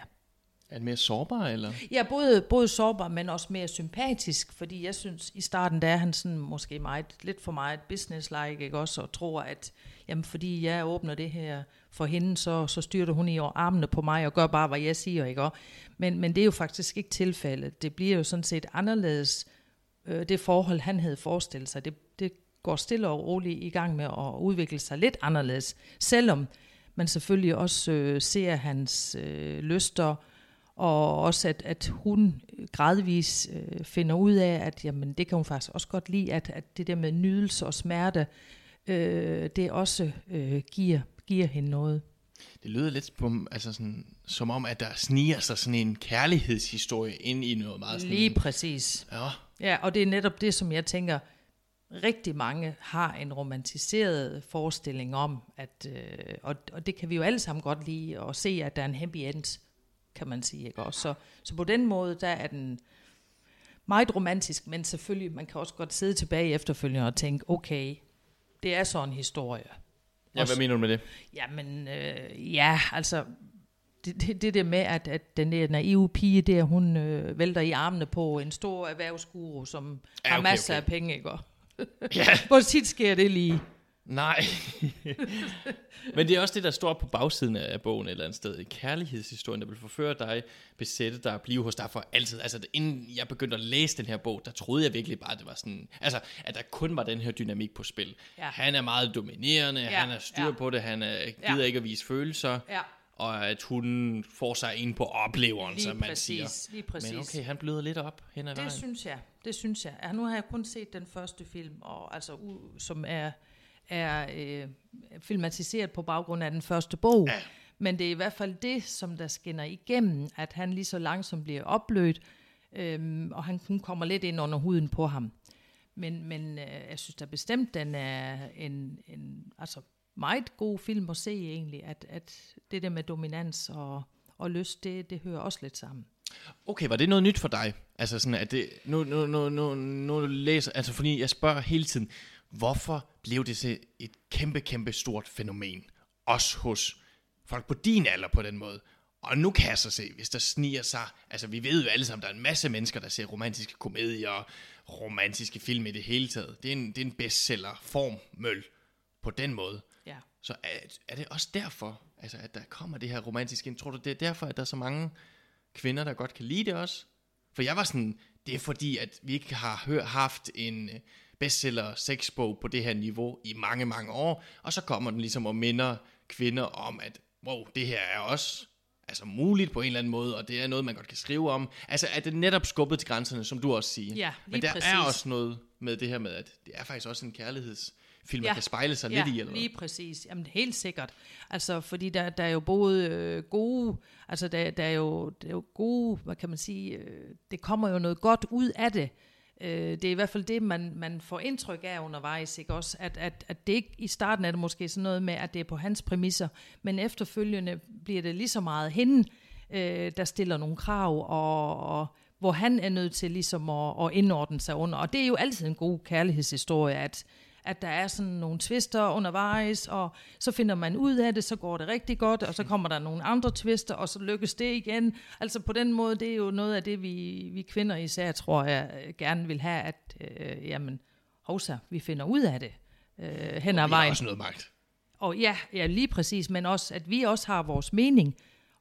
er han mere sårbar, eller? Ja, både, både sårbar, men også mere sympatisk, fordi jeg synes, i starten, der er han sådan måske meget, lidt for meget business-like, ikke også, og tror, at jamen, fordi jeg åbner det her for hende, så, så styrter hun i armene på mig og gør bare, hvad jeg siger, ikke også? Men, men det er jo faktisk ikke tilfældet. Det bliver jo sådan set anderledes, øh, det forhold, han havde forestillet sig. Det, det går stille og roligt i gang med at udvikle sig lidt anderledes, selvom man selvfølgelig også øh, ser hans øh, lyster, og også at, at hun gradvis øh, finder ud af, at jamen, det kan hun faktisk også godt lide, at, at det der med nydelse og smerte, øh, det også øh, giver, giver hende noget. Det lyder lidt på, altså sådan, som om, at der sniger sig sådan en kærlighedshistorie ind i noget meget sådan... Lige præcis. Ja. Ja, og det er netop det, som jeg tænker, rigtig mange har en romantiseret forestilling om, at, øh, og, og det kan vi jo alle sammen godt lide, at se, at der er en happy end kan man sige. Ikke? Også, så, så på den måde, der er den meget romantisk, men selvfølgelig, man kan også godt sidde tilbage efterfølgende og tænke, okay, det er så en historie. Ja, hvad mener du med det? Jamen, øh, ja, altså, det, det, det der med, at, at den der naive pige der, hun øh, vælter i armene på en stor erhvervsguru, som ja, okay, har masser okay. af penge, ikke? ja. *laughs* Hvor tit sker det lige? Nej. *laughs* Men det er også det, der står på bagsiden af bogen et eller andet sted. Kærlighedshistorien, der vil forføre dig, besætte dig og blive hos dig for altid. Altså, inden jeg begyndte at læse den her bog, der troede jeg virkelig bare, at det var sådan... Altså, at der kun var den her dynamik på spil. Ja. Han er meget dominerende, Ja, han er styr ja. på det, han er, gider Ja. ikke at vise følelser. Ja. Og at hun får sig ind på opleveren, Lige som man præcis, siger. lige præcis. Men okay, han bløder lidt op hen ad Det vejen. synes jeg, det synes jeg. Ja, nu har jeg kun set den første film, og, altså, u- som er, er øh, filmatiseret på baggrund af den første bog. Ja. Men det er i hvert fald det, som der skinner igennem, at han lige så langsomt bliver oplødt, øhm, og han kun kommer lidt ind under huden på ham. Men, men øh, jeg synes da bestemt, den er en, en altså meget god film at se egentlig, at, at det der med dominans og, og lyst, det, det hører også lidt sammen. Okay, var det noget nyt for dig? Altså sådan, at det, nu, nu, nu, nu, nu læser, altså fordi jeg spørger hele tiden, hvorfor blev det så et kæmpe, kæmpe stort fænomen? Også hos folk på din alder på den måde. Og nu kan jeg så se, hvis der sniger sig, altså vi ved jo alle sammen, der er en masse mennesker, der ser romantiske komedier, og romantiske film i det hele taget. Det er en, det er en bestseller formøl på den måde. Ja. Så er, er det også derfor, altså, at der kommer det her romantiske ind? Tror du, det er derfor, at der er så mange kvinder, der godt kan lide det også? For jeg var sådan, det er fordi, at vi ikke har hør, haft en øh, bestseller sexbog på det her niveau i mange, mange år, og så kommer den ligesom og minder kvinder om, at wow, det her er også altså muligt på en eller anden måde, og det er noget, man godt kan skrive om. Altså er det netop skubbet til grænserne, som du også siger. Ja, Men der præcis. er også noget med det her med, at det er faktisk også en kærlighedsfilm, man kan spejle sig ja, lidt i. Eller hvad? lige præcis. Jamen helt sikkert. Altså, fordi der, der er jo både øh, gode, altså der, der, er jo, der er jo gode, hvad kan man sige, øh, det kommer jo noget godt ud af det. Øh, det er i hvert fald det, man, man får indtryk af undervejs, ikke også? At, at, at det ikke, i starten er det måske sådan noget med, at det er på hans præmisser, men efterfølgende bliver det lige så meget hende, øh, der stiller nogle krav, og, og hvor han er nødt til ligesom at, at indordne sig under. Og det er jo altid en god kærlighedshistorie, at, at der er sådan nogle twister undervejs, og så finder man ud af det, så går det rigtig godt, og så kommer der nogle andre twister, og så lykkes det igen. Altså på den måde, det er jo noget af det, vi, vi kvinder især, tror jeg, øh, gerne vil have, at øh, jamen, hovsa, vi finder ud af det øh, hen ad vejen. også noget magt. Og ja, ja, lige præcis, men også, at vi også har vores mening,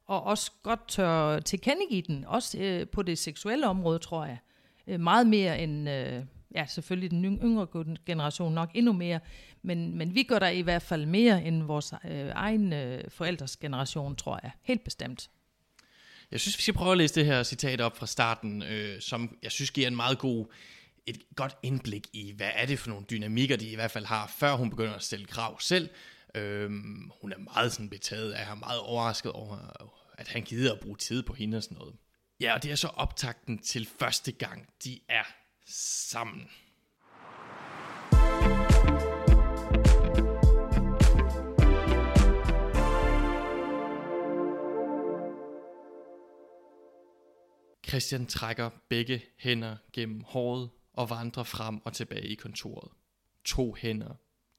og også godt tør tilkendegive den, også øh, på det seksuelle område, tror jeg. Øh, meget mere end, øh, ja, selvfølgelig den yngre generation nok endnu mere, men, men vi gør der i hvert fald mere end vores øh, egen øh, forældres generation, tror jeg. Helt bestemt. Jeg synes, vi skal prøve at læse det her citat op fra starten, øh, som jeg synes giver en meget god, et godt indblik i, hvad er det for nogle dynamikker, de i hvert fald har, før hun begynder at stille krav selv. Øhm, hun er meget sådan betaget af er meget overrasket over, at han gider at bruge tid på hende og sådan noget. Ja, og det er så optakten til første gang, de er sammen. Christian trækker begge hænder gennem håret og vandrer frem og tilbage i kontoret. To hænder.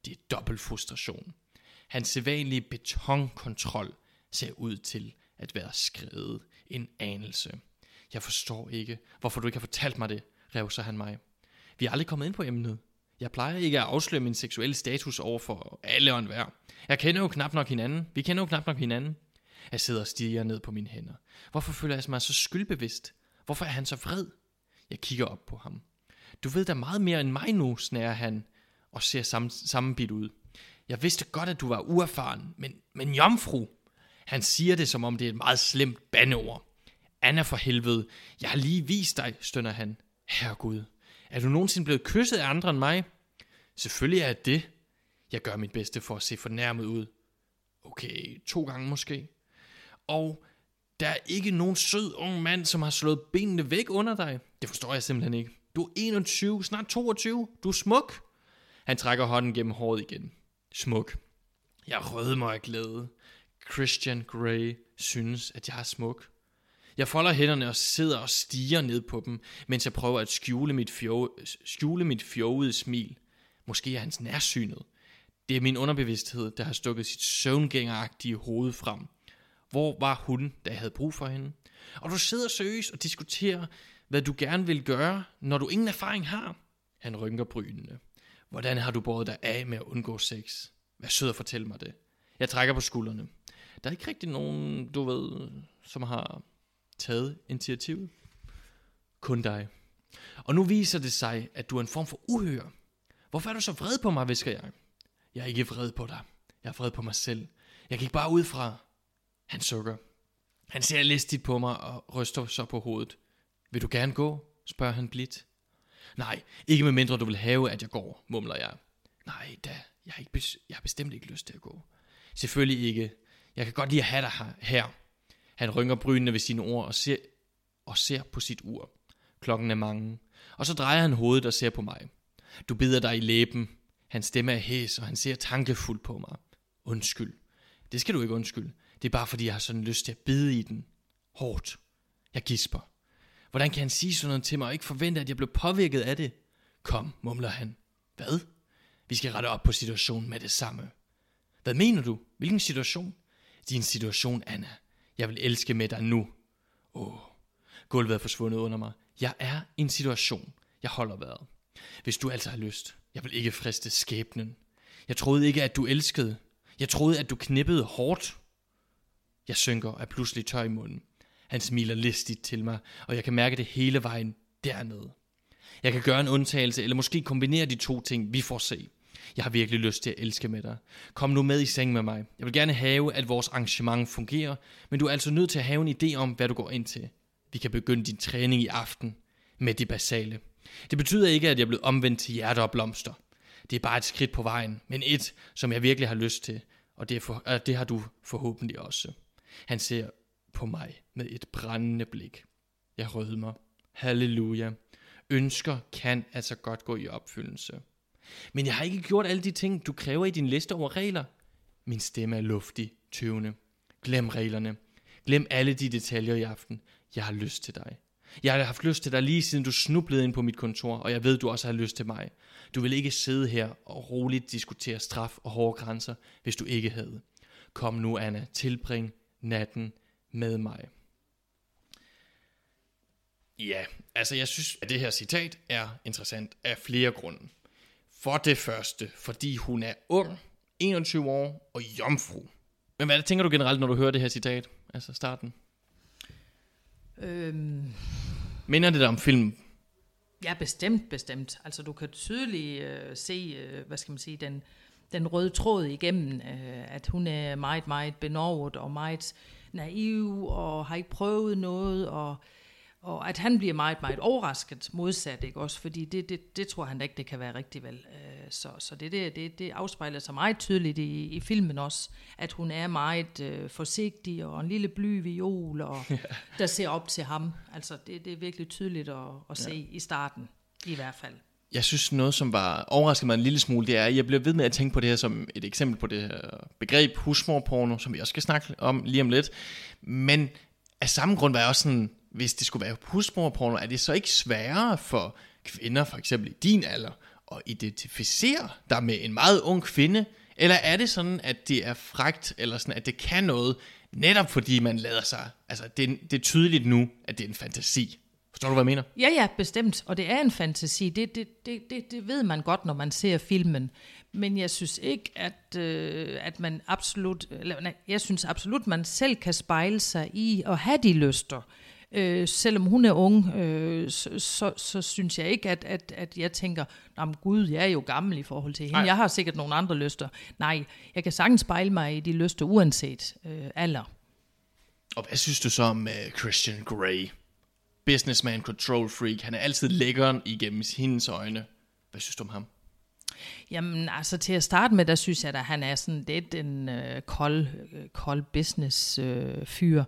Det er dobbelt frustration. Hans sædvanlige betonkontrol ser ud til at være skrevet en anelse. Jeg forstår ikke, hvorfor du ikke har fortalt mig det, revser han mig. Vi er aldrig kommet ind på emnet. Jeg plejer ikke at afsløre min seksuelle status over for alle og enhver. Jeg kender jo knap nok hinanden. Vi kender jo knap nok hinanden. Jeg sidder og stiger ned på mine hænder. Hvorfor føler jeg mig så skyldbevidst? Hvorfor er han så vred? Jeg kigger op på ham. Du ved da meget mere end mig nu, snærer han og ser sam- sammenbidt ud. Jeg vidste godt, at du var uerfaren, men, men jomfru. Han siger det, som om det er et meget slemt bandeord. Anna for helvede, jeg har lige vist dig, stønner han. Herregud, er du nogensinde blevet kysset af andre end mig? Selvfølgelig er jeg det. Jeg gør mit bedste for at se fornærmet ud. Okay, to gange måske. Og der er ikke nogen sød ung mand, som har slået benene væk under dig. Det forstår jeg simpelthen ikke. Du er 21, snart 22. Du er smuk. Han trækker hånden gennem håret igen. Smuk. Jeg rødmer af glæde. Christian Grey synes, at jeg er smuk. Jeg folder hænderne og sidder og stiger ned på dem, mens jeg prøver at skjule mit, fjove, skjule mit fjovede smil. Måske er hans nærsynet. Det er min underbevidsthed, der har stukket sit søvngængeragtige hoved frem. Hvor var hun, da jeg havde brug for hende? Og du sidder seriøst og diskuterer, hvad du gerne vil gøre, når du ingen erfaring har. Han rynker brynene. Hvordan har du båret dig af med at undgå sex? Vær sød at fortælle mig det. Jeg trækker på skuldrene. Der er ikke rigtig nogen, du ved, som har taget initiativet. Kun dig. Og nu viser det sig, at du er en form for uhør. Hvorfor er du så vred på mig, visker jeg. Jeg er ikke vred på dig. Jeg er vred på mig selv. Jeg gik bare ud fra. Han sukker. Han ser listigt på mig og ryster så på hovedet. Vil du gerne gå? spørger han blidt. Nej, ikke med mindre du vil have, at jeg går, mumler jeg. Nej da, jeg har, ikke bes- jeg har bestemt ikke lyst til at gå. Selvfølgelig ikke. Jeg kan godt lide at have dig her. her. Han rynker brynene ved sine ord og ser, og ser på sit ur. Klokken er mange. Og så drejer han hovedet og ser på mig. Du bider dig i læben. Hans stemme er hæs, og han ser tankefuldt på mig. Undskyld. Det skal du ikke undskylde. Det er bare fordi, jeg har sådan lyst til at bide i den. Hårdt. Jeg gisper. Hvordan kan han sige sådan noget til mig og ikke forvente, at jeg blev påvirket af det? Kom, mumler han. Hvad? Vi skal rette op på situationen med det samme. Hvad mener du? Hvilken situation? Din situation, Anna. Jeg vil elske med dig nu. Åh, gulvet er forsvundet under mig. Jeg er i en situation. Jeg holder vejret. Hvis du altså har lyst. Jeg vil ikke friste skæbnen. Jeg troede ikke, at du elskede. Jeg troede, at du knippede hårdt. Jeg synker og er pludselig tør i munden. Han smiler listigt til mig, og jeg kan mærke det hele vejen dernede. Jeg kan gøre en undtagelse, eller måske kombinere de to ting, vi får se. Jeg har virkelig lyst til at elske med dig. Kom nu med i seng med mig. Jeg vil gerne have, at vores arrangement fungerer, men du er altså nødt til at have en idé om, hvad du går ind til. Vi kan begynde din træning i aften med det basale. Det betyder ikke, at jeg er blevet omvendt til hjerte og blomster. Det er bare et skridt på vejen, men et, som jeg virkelig har lyst til, og det, er for, og det har du forhåbentlig også. Han ser på mig med et brændende blik. Jeg rødmer. Halleluja. Ønsker kan altså godt gå i opfyldelse. Men jeg har ikke gjort alle de ting, du kræver i din liste over regler. Min stemme er luftig, tøvende. Glem reglerne. Glem alle de detaljer i aften. Jeg har lyst til dig. Jeg har haft lyst til dig lige siden du snublede ind på mit kontor, og jeg ved, du også har lyst til mig. Du vil ikke sidde her og roligt diskutere straf og hårde grænser, hvis du ikke havde. Kom nu, Anna, tilbring natten med mig. Ja, altså jeg synes, at det her citat er interessant af flere grunde. For det første, fordi hun er ung, 21 år og jomfru. Men hvad tænker du generelt, når du hører det her citat? Altså starten. Øhm, Minder det dig om film? ja, bestemt, bestemt. Altså du kan tydeligt øh, se, øh, hvad skal man sige, den, den røde tråd igennem, øh, at hun er meget, meget benovet og meget naiv og har ikke prøvet noget, og, og at han bliver meget, meget overrasket modsat, ikke også? Fordi det, det, det tror han da ikke, det kan være rigtig vel. Øh, så så det, det, det, det afspejler sig meget tydeligt i, i filmen også, at hun er meget øh, forsigtig og en lille bly viol, og *laughs* der ser op til ham. Altså det, det er virkelig tydeligt at, at se ja. i starten, i hvert fald. Jeg synes noget, som var overrasket mig en lille smule, det er, at jeg bliver ved med at tænke på det her som et eksempel på det her begreb husmorporno, som vi også skal snakke om lige om lidt. Men af samme grund var jeg også sådan, hvis det skulle være husmorporno, er det så ikke sværere for kvinder, for eksempel i din alder, at identificere dig med en meget ung kvinde? Eller er det sådan, at det er fragt, eller sådan, at det kan noget, netop fordi man lader sig, altså det, det er tydeligt nu, at det er en fantasi. Forstår du, hvad jeg mener? Ja, ja, bestemt. Og det er en fantasi. Det, det, det, det, det ved man godt, når man ser filmen. Men jeg synes ikke, at, øh, at man absolut... Eller, nej, jeg synes absolut, man selv kan spejle sig i at have de lyster. Øh, selvom hun er ung, øh, så, så, så synes jeg ikke, at, at, at jeg tænker, men gud, jeg er jo gammel i forhold til hende. Nej. Jeg har sikkert nogle andre lyster. Nej, jeg kan sagtens spejle mig i de lyster, uanset øh, alder. Og hvad synes du så om uh, Christian Grey? Businessman, control freak. Han er altid lækkeren igennem hendes øjne. Hvad synes du om ham? Jamen, altså til at starte med, der synes jeg, at han er sådan lidt en øh, kold, øh, kold business øh, fyr.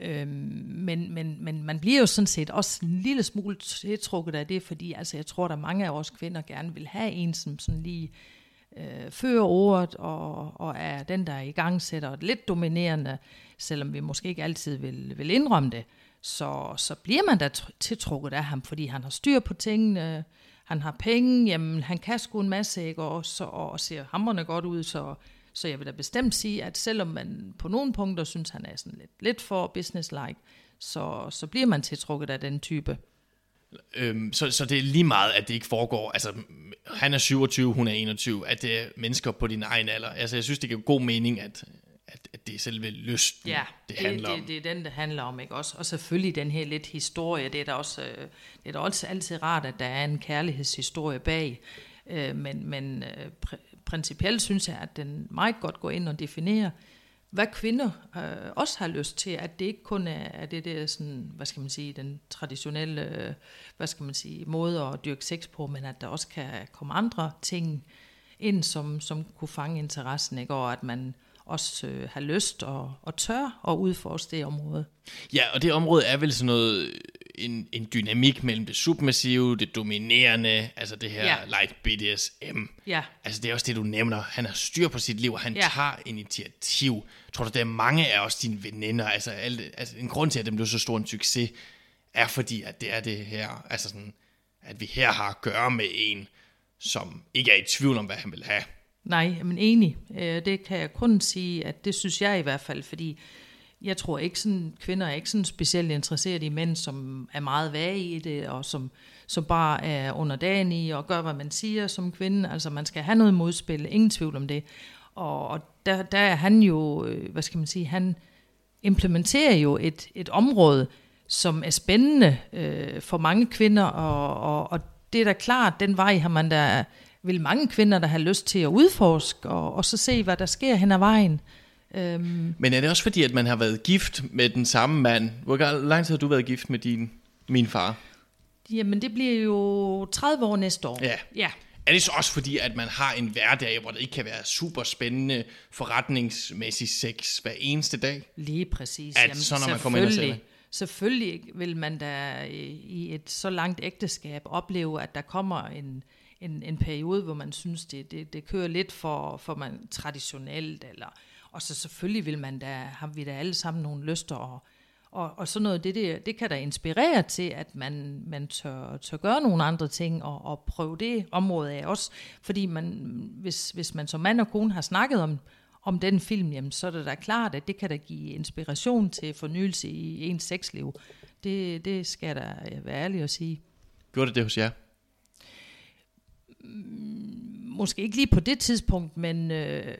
Øhm, men, men, men man bliver jo sådan set også en lille smule tiltrukket af det, fordi altså, jeg tror, der mange af os kvinder gerne vil have en, som sådan lige øh, fører ordet og, og er den, der er i gang sætter lidt dominerende, selvom vi måske ikke altid vil, vil indrømme det. Så, så bliver man da tiltrukket af ham, fordi han har styr på tingene, han har penge, jamen han kan sgu en masse, ikke? Og, så, og ser hammerne godt ud, så, så jeg vil da bestemt sige, at selvom man på nogle punkter synes, han er sådan lidt, lidt for businesslike, så, så bliver man tiltrukket af den type. Øhm, så, så det er lige meget, at det ikke foregår. Altså, han er 27, hun er 21. At det er mennesker på din egen alder. Altså, jeg synes, det giver god mening, at, at, at det er selve lysten, Ja, det handler det, om. det, det er den, det handler om, ikke også? Og selvfølgelig den her lidt historie, det er da også, øh, det er da også altid rart, at der er en kærlighedshistorie bag. Øh, men men øh, principielt synes jeg, at den meget godt går ind og definerer, hvad kvinder øh, også har lyst til, at det ikke kun er, er det der sådan, hvad skal man sige, den traditionelle, øh, hvad skal man sige, måde at dyrke sex på, men at der også kan komme andre ting ind, som, som kunne fange interessen, ikke? og at man også øh, har lyst og, og tør at udforske det område. Ja, og det område er vel sådan noget, en, en dynamik mellem det submissive, det dominerende, altså det her Ja. light BDSM. Ja, Altså det er også det, du nævner. Han har styr på sit liv, og han Ja. ja. tager initiativ. Tror du, der er mange af os dine veninder, altså, alle, altså en grund til, at det blev så stor en succes, er fordi, at det er det her, altså sådan, at vi her har at gøre med en, som ikke er i tvivl om, hvad han vil have. nej, men enig. Øh, det kan jeg kun sige, at det synes jeg i hvert fald, fordi jeg tror ikke sådan, kvinder er ikke sådan specielt interesseret i mænd, som er meget vage i det, og som, som bare er underdanige og gør, hvad man siger som kvinde. Altså man skal have noget modspil, ingen tvivl om det. Og, og der, der er han jo, øh, hvad skal man sige, han implementerer jo et, et område, som er spændende øh, for mange kvinder, og, og, og det er da klart, den vej har man da, vil mange kvinder, der har lyst til at udforske, og, og så se, hvad der sker hen ad vejen. Øhm, Men er det også fordi, at man har været gift med den samme mand? Hvor lang tid har du været gift med din, min far? jamen, det bliver jo 30 år næste år. Ja. ja. Er det så også fordi, at man har en hverdag, hvor det ikke kan være super spændende forretningsmæssig sex hver eneste dag? Lige præcis. At så når man kommer ind og ser selvfølgelig- Selvfølgelig vil man da i i et så langt ægteskab opleve, at der kommer en, en, en periode, hvor man synes, det, det, det kører lidt for, for man traditionelt. Eller, og så selvfølgelig vil man da, har vi da alle sammen nogle lyster. Og, og, og sådan noget, det, det, det kan da inspirere til, at man, man tør, tør gøre nogle andre ting og, og prøve det område af også. Fordi man, hvis, hvis man som mand og kone har snakket om, om den film, jamen, så er det da klart, at det kan da give inspiration til fornyelse i ens sexliv. Det, det skal jeg da være ærlig at sige. Gjorde det det hos jer? Måske ikke lige på det tidspunkt, men øh,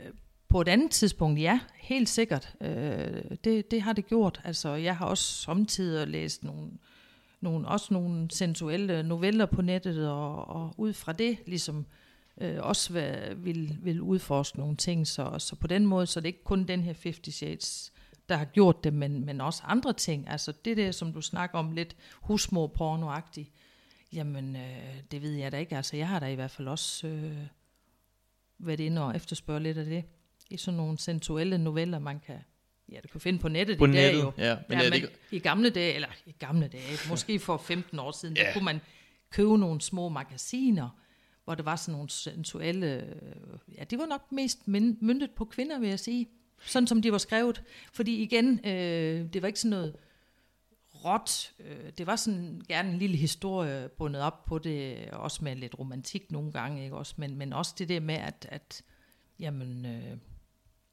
på et andet tidspunkt, ja, helt sikkert. Øh, det, det har det gjort. Altså, jeg har også samtidig læst nogle, nogle, også nogle sensuelle noveller på nettet, og, og ud fra det ligesom øh, også vil, vil, vil udforske nogle ting. Så, så på den måde, så er det ikke kun den her 50 Shades, der har gjort det, men, men også andre ting. Altså det der, som du snakker om, lidt husmor-pornoagtigt, jamen øh, det ved jeg da ikke. Altså jeg har da i hvert fald også øh, været inde og efterspørge lidt af det. I sådan nogle sensuelle noveller, man kan, ja, du kan finde på nettet På i dag nettet, jo. ja. Men ja, det men ikke- i gamle dage, eller i gamle dage, måske for 15 år siden, ja. Der kunne man købe nogle små magasiner, hvor det var sådan nogle sensuelle, ja, det var nok mest myndet på kvinder, vil jeg sige. Sådan som de var skrevet. Fordi igen, øh, det var ikke sådan noget råt. Øh, det var sådan gerne en lille historie bundet op på det, også med lidt romantik nogle gange, ikke også? Men, men også det der med, at, at jamen, øh,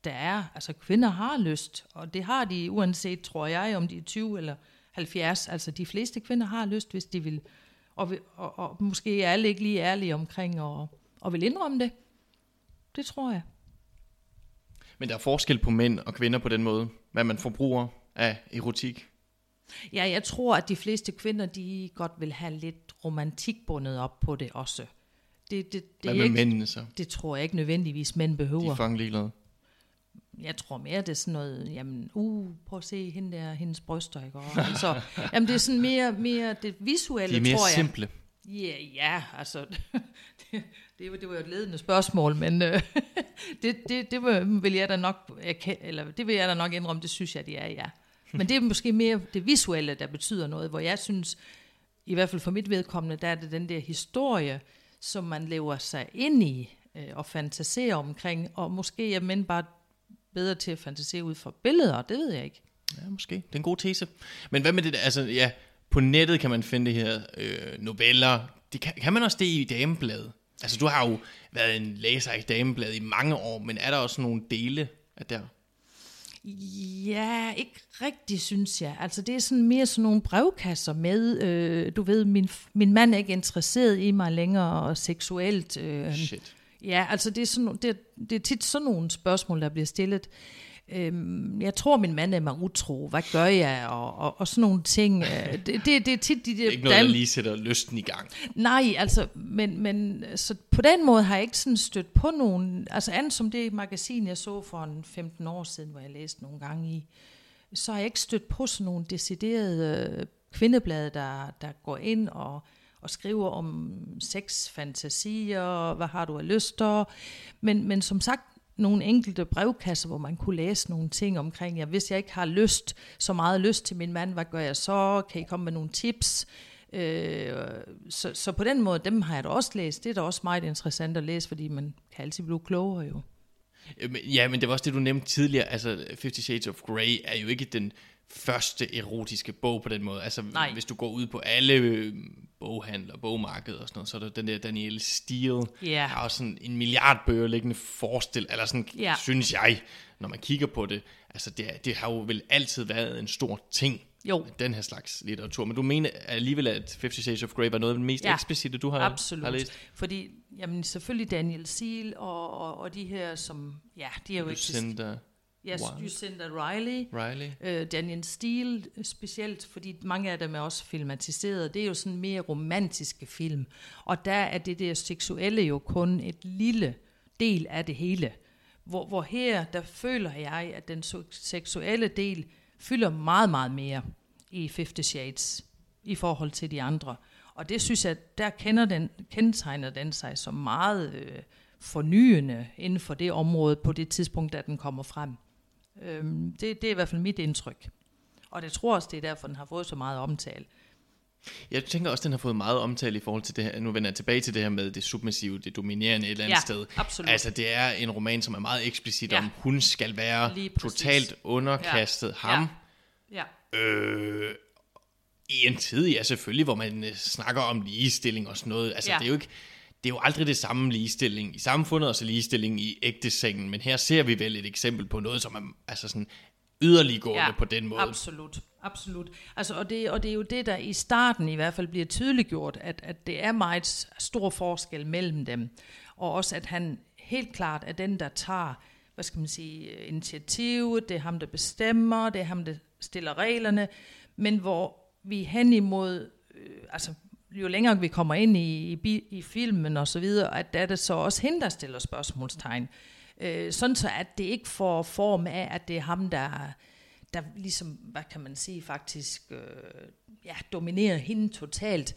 der er, altså kvinder har lyst, og det har de uanset, tror jeg, om de er 20 eller 70. Altså de fleste kvinder har lyst, hvis de vil, og, og, og måske er alle ikke lige ærlige omkring og, og vil indrømme det. Det tror jeg. Men der er forskel på mænd og kvinder på den måde, hvad man forbruger af erotik. Ja, jeg tror, at de fleste kvinder, de godt vil have lidt romantik bundet op på det også. Det, det, det, Hvad er med ikke, mændene så? det tror jeg ikke nødvendigvis, mænd De behøver. er fucking ligeglade. Jeg tror mere, det er sådan noget, jamen, uh, prøv at se hende der, hendes bryster, ikke? Og, altså, jamen, det er sådan mere, mere det visuelle, De er mere tror jeg. simple. Ja, ja, altså, *laughs* det, det, var, det var jo et ledende spørgsmål, men øh, *laughs* det, det, det vil- jeg da nok, eller det vil jeg da nok indrømme, det synes jeg, det er, ja. Men det er måske mere det visuelle, der betyder noget, hvor jeg synes, i hvert fald for mit vedkommende, der er det den der historie, som man lever sig ind i øh, og fantaserer omkring, og måske er mænd bare bedre til at fantasere ud fra billeder, det ved jeg ikke. Ja, måske. Det er en god tese. Men hvad med det der, altså ja, på nettet kan man finde det her øh, noveller. Det kan, kan man også det i damebladet? Altså du har jo været en læser i damebladet i mange år, men er der også nogle dele af der? Ja, ikke rigtigt, synes jeg. Altså, det er sådan mere sådan nogle brevkasser med, øh, du ved, min, min mand er ikke interesseret i mig længere seksuelt. Øh, Shit. Ja, altså det er, sådan, det, det er tit sådan nogle spørgsmål, der bliver stillet. Øhm, jeg tror, min mand er mig utro. Hvad gør jeg? Og, og, og sådan nogle ting. Øh, det, det, det er tit de der... Ikke noget, der lige sætter lysten i gang. Nej, altså, men, men så på den måde har jeg ikke sådan stødt på nogen, altså andet som det magasin, jeg så for en 15 år siden, hvor jeg læste nogle gange i, så har jeg ikke stødt på sådan nogle deciderede øh, kvindeblade, der, der går ind og, og skriver om sex, fantasier, hvad har du af lyster, men, men som sagt, nogle enkelte brevkasser, hvor man kunne læse nogle ting omkring, ja, hvis jeg ikke har lyst, så meget lyst til min mand, hvad gør jeg så? Kan I komme med nogle tips? Øh, så, så på den måde, dem har jeg da også læst. Det er da også meget interessant at læse, fordi man kan altid blive klogere jo. Øh, ja, men det var også det, du nævnte tidligere. Altså, Fifty Shades of Grey er jo ikke den første erotiske bog på den måde. Altså, Nej. hvis du går ud på alle øh, boghandler, bogmarkeder og sådan noget, så er der den der Danielle Steele. Ja. Der er også sådan en milliard bøger liggende forestil, eller sådan, Ja. synes jeg, når man kigger på det. Altså, det, det har jo vel altid været en stor ting. Jo. Den her slags litteratur. Men du mener alligevel, at Fifty Shades of Grey var noget af det mest Ja, eksplicite, du har, Absolut. har læst? Fordi, jamen selvfølgelig Daniel Seal og, og, og de her, som, ja, de er jo ikke... Lucinda Ja, Wilde. Lucinda Riley. Riley. Øh, Daniel Steele specielt, fordi mange af dem er også filmatiseret. Det er jo sådan mere romantiske film. Og der er det der seksuelle jo kun et lille del af det hele. Hvor, hvor her, der føler jeg, at den seksuelle del fylder meget, meget mere i Fifty Shades i forhold til de andre. Og det synes jeg, der kender den, kendetegner den sig som meget øh, fornyende inden for det område på det tidspunkt, da den kommer frem. Øhm, det, det er i hvert fald mit indtryk. Og det tror også, det er derfor, den har fået så meget omtale. Jeg tænker også, den har fået meget omtale i forhold til det her. Nu vender jeg tilbage til det her med det submissive, det dominerende et eller andet Ja, sted. absolut. Altså, det er en roman, som er meget eksplicit Ja. om, hun skal være totalt underkastet Ja. ham. Ja. Øh, I en tid, ja selvfølgelig, hvor man øh, snakker om ligestilling og sådan noget. Altså, Ja. det er jo ikke... Det er jo aldrig det samme ligestilling i samfundet, og så ligestilling i ægtesengen, men her ser vi vel et eksempel på noget, som er altså sådan yderliggående ja, på den måde. Absolut, absolut. Altså, og, det, og det er jo det, der i starten i hvert fald bliver tydeliggjort, at, at det er meget stor forskel mellem dem. Og også, at han helt klart er den, der tager, hvad skal man sige, initiativet, det er ham, der bestemmer, det er ham, der stiller reglerne, men hvor vi hen imod, øh, altså jo længere vi kommer ind i, i, i filmen og så videre, at der er det så også hende, der stiller spørgsmålstegn. Øh, sådan så, at det ikke får form af, at det er ham, der, der ligesom, hvad kan man sige, faktisk øh, ja, dominerer hende totalt.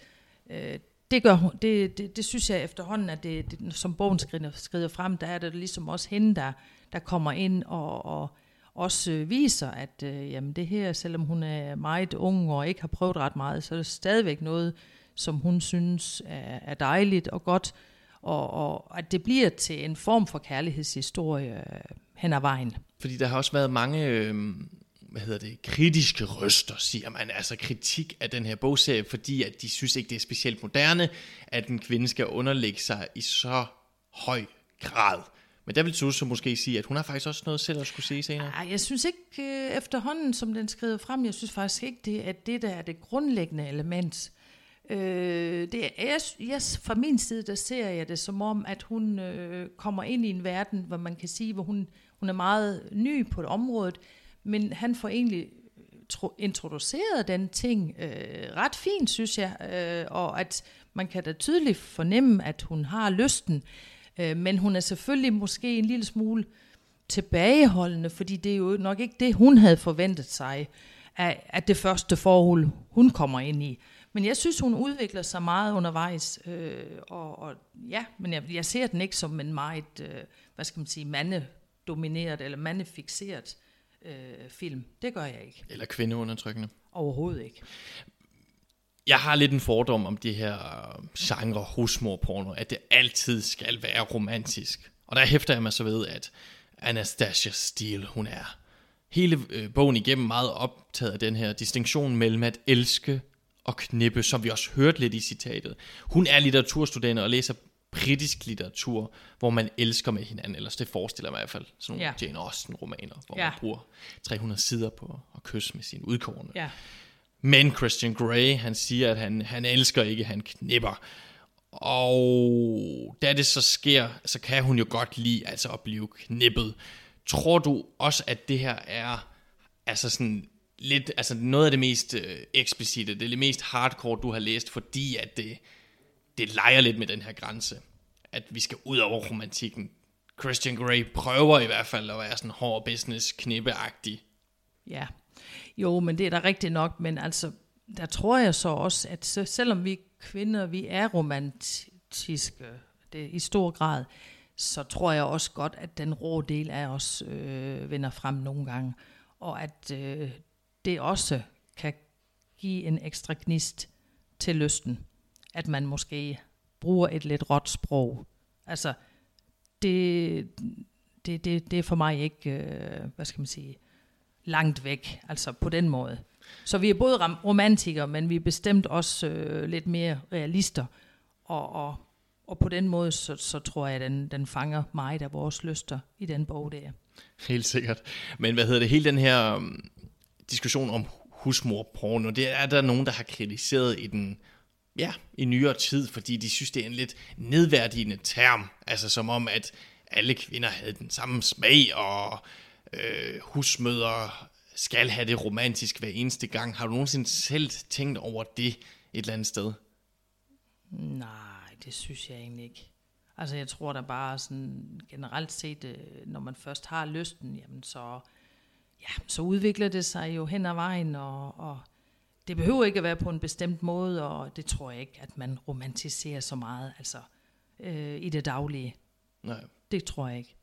Øh, det, gør, det, det, det synes jeg efterhånden, at det, det, som bogen skrider, skrider frem, der er det ligesom også hende, der, der kommer ind og, og også øh, viser, at øh, jamen det her, selvom hun er meget ung og ikke har prøvet ret meget, så er det stadigvæk noget, som hun synes er, er dejligt og godt, og, og at det bliver til en form for kærlighedshistorie øh, hen ad vejen. Fordi der har også været mange, øh, hvad hedder det, kritiske røster, siger man, altså kritik af den her bogserie, fordi at de synes ikke, det er specielt moderne, at en kvinde skal underlægge sig i så høj grad. Men der vil så måske sige, at hun har faktisk også noget selv at skulle sige senere. Ej, jeg synes ikke øh, efterhånden, som den skrider frem, jeg synes faktisk ikke, det er det, der er det grundlæggende element. Øh, det er, jeg, jeg, fra min side, der ser jeg det som om, at hun øh, kommer ind i en verden, hvor man kan sige, hvor hun, hun er meget ny på et område, men han får egentlig øh, tro, introduceret den ting øh, ret fint, synes jeg, øh, og at man kan da tydeligt fornemme, at hun har lysten, øh, men hun er selvfølgelig måske en lille smule tilbageholdende, fordi det er jo nok ikke det, hun havde forventet sig af, af det første forhold, hun kommer ind i. Men jeg synes, hun udvikler sig meget undervejs, øh, og, og ja, men jeg, jeg ser den ikke som en meget, øh, hvad skal man sige, mandedomineret eller mandefixeret øh, film. Det gør jeg ikke. Eller kvindeundertrykkende. Overhovedet ikke. Jeg har lidt en fordom om det her øh, genre husmorporno, at det altid skal være romantisk. Og der hæfter jeg mig så ved, at Anastasia Steele, hun er hele øh, bogen igennem meget optaget af den her distinktion mellem at elske og knippe, som vi også hørte lidt i citatet. Hun er litteraturstuderende og læser britisk litteratur, hvor man elsker med hinanden, ellers det forestiller mig i hvert fald, sådan nogle Ja. Jane Austen-romaner, hvor Ja. man bruger 300 sider på at kysse med sine udkårne. Ja. Men Christian Grey, han siger, at han, han elsker ikke, han knipper. Og da det så sker, så kan hun jo godt lide altså at blive knippet. Tror du også, at det her er altså sådan lidt, altså noget af det mest øh, eksplicite, det er det mest hardcore, du har læst, fordi at det, det leger lidt med den her grænse, at vi skal ud over romantikken. Christian Grey prøver i hvert fald at være sådan hård business knippeagtig. Ja, jo, men det er da rigtigt nok, men altså, der tror jeg så også, at så, selvom vi kvinder, vi er romantiske det, i stor grad, så tror jeg også godt, at den rå del af os øh, vender frem nogle gange, og at øh, det også kan give en ekstra gnist til lysten, at man måske bruger et lidt råt sprog. Altså, det, det, det, det er for mig ikke, øh, hvad skal man sige, langt væk, altså på den måde. Så vi er både romantikere, men vi er bestemt også øh, lidt mere realister, og, og, og på den måde, så, så tror jeg, at den, den fanger meget af vores lyster i den bog der. Helt sikkert. Men hvad hedder det, hele den her øhm, diskussion om husmorporno, det er der nogen, der har kritiseret i den, ja, i nyere tid, fordi de synes, det er en lidt nedværdigende term. Altså som om, at alle kvinder havde den samme smag, og øh, husmødre skal have det romantisk hver eneste gang. Har du nogensinde selv tænkt over det et eller andet sted? Nej, det synes jeg egentlig ikke. Altså jeg tror da bare sådan generelt set, øh, når man først har lysten, jamen så, ja, så udvikler det sig jo hen ad vejen, og, og det behøver ikke at være på en bestemt måde, og det tror jeg ikke, at man romantiserer så meget, altså øh, i det daglige. Nej. Det tror jeg ikke.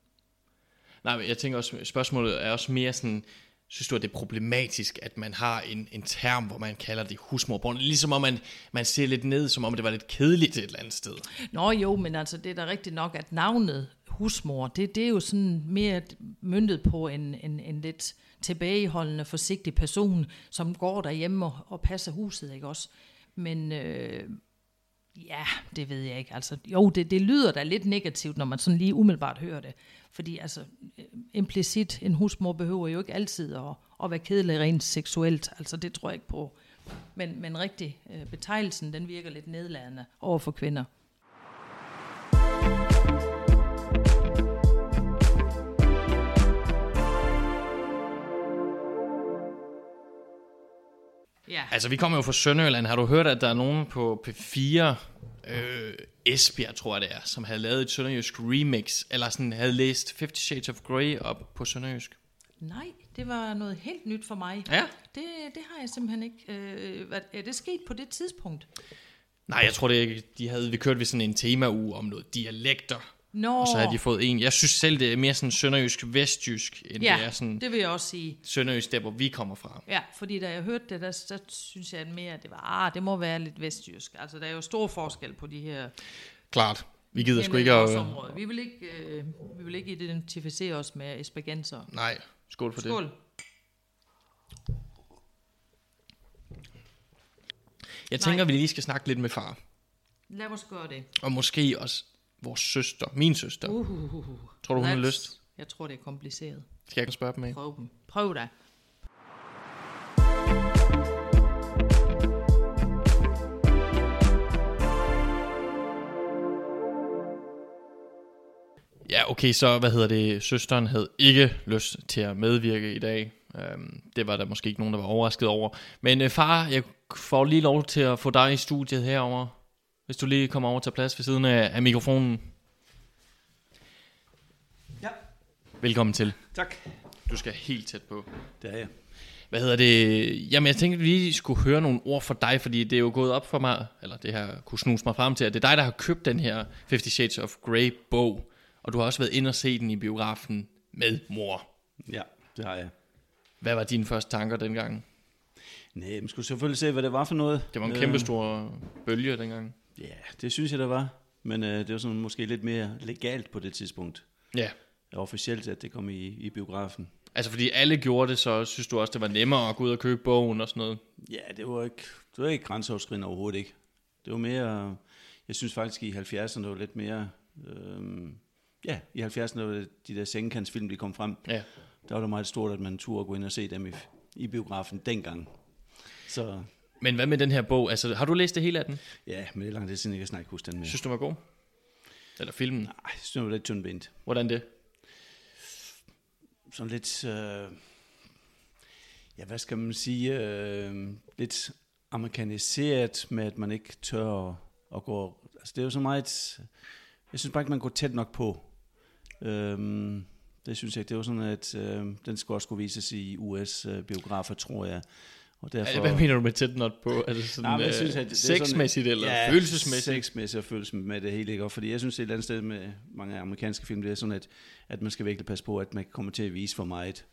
Nej, men jeg tænker også, spørgsmålet er også mere sådan, synes du, at det er problematisk, at man har en, en term, hvor man kalder det husmorporno? Ligesom om man, man ser lidt ned, som om det var lidt kedeligt et eller andet sted. Nå jo, men altså det er da rigtigt nok, at navnet husmor, det, det er jo sådan mere myndet på en, en, en lidt tilbageholdende, forsigtig person, som går derhjemme og, og passer huset, ikke også? Men øh, ja, det ved jeg ikke. Altså, jo, det, det lyder da lidt negativt, når man sådan lige umiddelbart hører det. Fordi altså, øh, implicit, en husmor behøver jo ikke altid at, at være kedelig rent seksuelt. Altså, det tror jeg ikke på. Men, men rigtig, øh, betegnelsen, den virker lidt nedladende over for kvinder. Ja. Altså, vi kommer jo fra Sønderjylland. Har du hørt, at der er nogen på P4, øh, Esbjerg, tror jeg det er, som havde lavet et sønderjysk remix, eller sådan havde læst Fifty Shades of Grey op på sønderjysk? Nej, det var noget helt nyt for mig. Ja. Det, det har jeg simpelthen ikke. Øh, er det sket på det tidspunkt? Nej, jeg tror det ikke. De havde, vi kørte ved sådan en temauge om noget dialekter, Nå, og så havde de fået en. Jeg synes selv, det er mere sådan sønderjysk vestjysk, end ja, det er sådan det vil jeg også sige. sønderjysk, der hvor vi kommer fra. Ja, fordi da jeg hørte det, der, der synes jeg mere, at det var, ah, det må være lidt vestjysk. Altså, der er jo stor forskel på de her Klart. Vi gider sgu ikke at... område. Vi vil ikke, øh, vi vil ikke identificere os med espagenser. Nej, skål for det. Skål. Jeg tænker, vi lige skal snakke lidt med far. Lad os gøre det. Og måske også vores søster, min søster. Uh. Uh, Tror du, hun har let's- lyst? Jeg tror, det er kompliceret. Skal jeg spørge dem af? Prøv dem. Prøv da. Ja, okay, så hvad hedder det? Søsteren havde ikke lyst til at medvirke i dag. Øhm, det var der måske ikke nogen, der var overrasket over. Men øh, far, jeg får lige lov til at få dig i studiet herover, hvis du lige kommer over til plads ved siden af, af mikrofonen. Ja, Velkommen til. tak. Du skal helt tæt på. Det er jeg. Hvad hedder det? Jamen, jeg tænkte, at vi lige skulle høre nogle ord fra dig, fordi det er jo gået op for mig, eller det her kunne snuse mig frem til, at det er dig, der har købt den her Fifty Shades of Grey bog, og du har også været inde og se den i biografen med mor. Ja, det har jeg. Hvad var dine første tanker dengang? Nej, man skulle selvfølgelig se, hvad det var for noget. Det var en Øh, kæmpe stor bølge dengang. Ja, det synes jeg, der var. Men øh, det var sådan måske lidt mere legalt på det tidspunkt. Ja. Officielt, at det kom i, i biografen. Altså, fordi alle gjorde det, så synes du også, det var nemmere at gå ud og købe bogen og sådan noget. Ja, det var ikke, det var ikke grænseoverskridende overhovedet ikke. Det var mere... jeg synes faktisk i 70'erne var lidt mere... Øh, ja, i 70'erne var det de der sengekantsfilm, de kom frem. Ja. Der var det meget stort, at man turde gå ind og se dem i, i biografen dengang. Så Men hvad med den her bog? Altså, har du læst det hele af den? ja, men det er langt det siden, jeg kan snakke huske den mere. Synes du var god? Eller filmen? Nej, jeg synes, det var lidt tyndbent. Hvordan det? Sådan lidt... Øh, ja, hvad skal man sige? Øh, lidt amerikaniseret med, at man ikke tør at, at gå... Altså, det er jo så meget... Jeg synes bare ikke, man går tæt nok på. Øhm, det synes jeg. Det var sådan, at øh, den skulle også skulle vises i US-biografer, tror jeg. Og derfor, Hvad mener du med tæt not på? Altså sådan, Nej, men jeg øh, synes, at det er sådan- sexmæssigt eller ja, følelsesmæssigt? Sexmæssigt og følelsesmæssigt med det hele, ikke? Og fordi jeg synes, det et eller andet sted med mange amerikanske film, det er sådan, at, at man skal virkelig passe på, at man kommer til at vise for meget.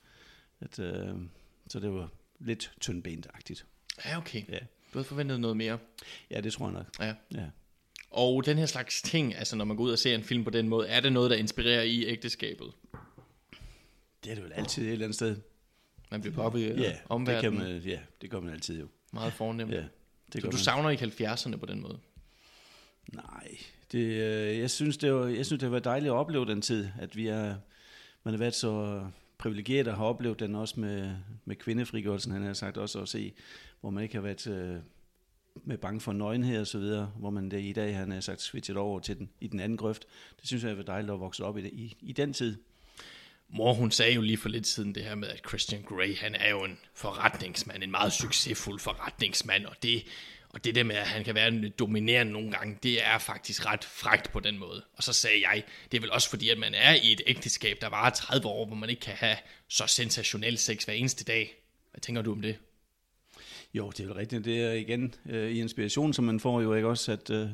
At, øh, så det var lidt tyndbent-agtigt. Ja, okay. Ja. Du havde forventet noget mere. ja, det tror jeg nok. Ja. Ja. Og den her slags ting, altså når man går ud og ser en film på den måde, er det noget, der inspirerer i ægteskabet? Det er det vel altid et eller andet sted. Man bliver poppet i Ja, det kan man, ja, det gør man altid jo. Meget fornemt. Ja, det Så du man. savner ikke 70'erne på den måde? Nej, det, øh, jeg, synes, det var, jeg synes, det var dejligt at opleve den tid, at vi er, man har været så privilegeret at have oplevet den også med, med kvindefrigørelsen, han har sagt også at se, hvor man ikke har været øh, med bange for nøgenhed og så videre, hvor man det i dag, han har sagt, switchet over til den, i den anden grøft. Det synes jeg var dejligt at vokse op i, i, i den tid. Mor, hun sagde jo lige for lidt siden det her med, at Christian Grey, han er jo en forretningsmand, en meget succesfuld forretningsmand, og det, og det der med, at han kan være lidt dominerende nogle gange, det er faktisk ret frægt på den måde. Og så sagde jeg, det er vel også fordi, at man er i et ægteskab, der varer 30 år, hvor man ikke kan have så sensationel sex hver eneste dag. Hvad tænker du om det? Jo, det er jo rigtigt. Det er igen øh, i inspiration, som man får jo ikke også, at, øh,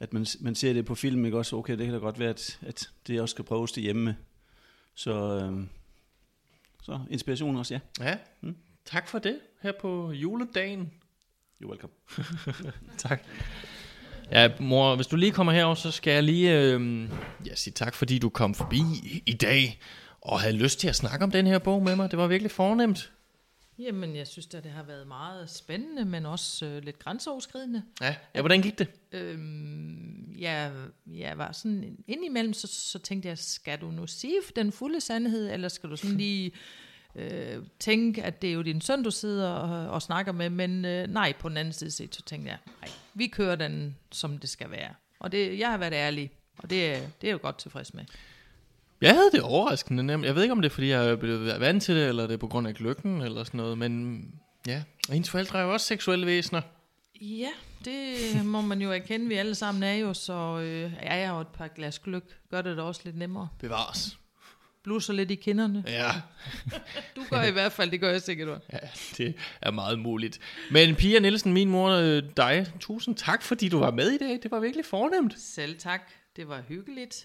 at man, man ser det på film, ikke også? Okay, det kan da godt være, at, at det også skal prøves det hjemme. Så, øh, så inspiration også, ja. Ja, mm. tak for det her på juledagen. You're welcome. *laughs* Tak. Ja, mor, hvis du lige kommer herover, så skal jeg lige øh, ja, sige tak, fordi du kom forbi i, dag og havde lyst til at snakke om den her bog med mig. Det var virkelig fornemt. Jamen, jeg synes at det har været meget spændende, men også øh, lidt grænseoverskridende. Ja, ja hvordan gik det? Øhm, jeg, jeg var sådan indimellem, så, så tænkte jeg, skal du nu sige den fulde sandhed, eller skal du sådan *laughs* lige øh, tænke, at det er jo din søn, du sidder og, og snakker med, men øh, nej, på den anden side set, så tænkte jeg, nej, vi kører den, som det skal være. Og det, jeg har været ærlig, og det, er- det er jeg jo godt tilfreds med. Jeg havde det overraskende nemt. Jeg ved ikke, om det er, fordi jeg er blevet vant til det, eller det er på grund af gløkken, eller sådan noget, men ja, og hendes forældre er jo også seksuelle væsener. Ja, det må man jo erkende, vi alle sammen er jo, så øh, er jeg jo et par glas gløk, gør det da også lidt nemmere. Bevares. Blusser lidt i kinderne. Ja, *laughs* Du gør i hvert fald, det gør jeg sikkert også. ja, det er meget muligt. Men Pia Nielsen, min mor, øh, dig, tusind tak, fordi du var med i dag. Det var virkelig fornemt. Selv tak. Det var hyggeligt.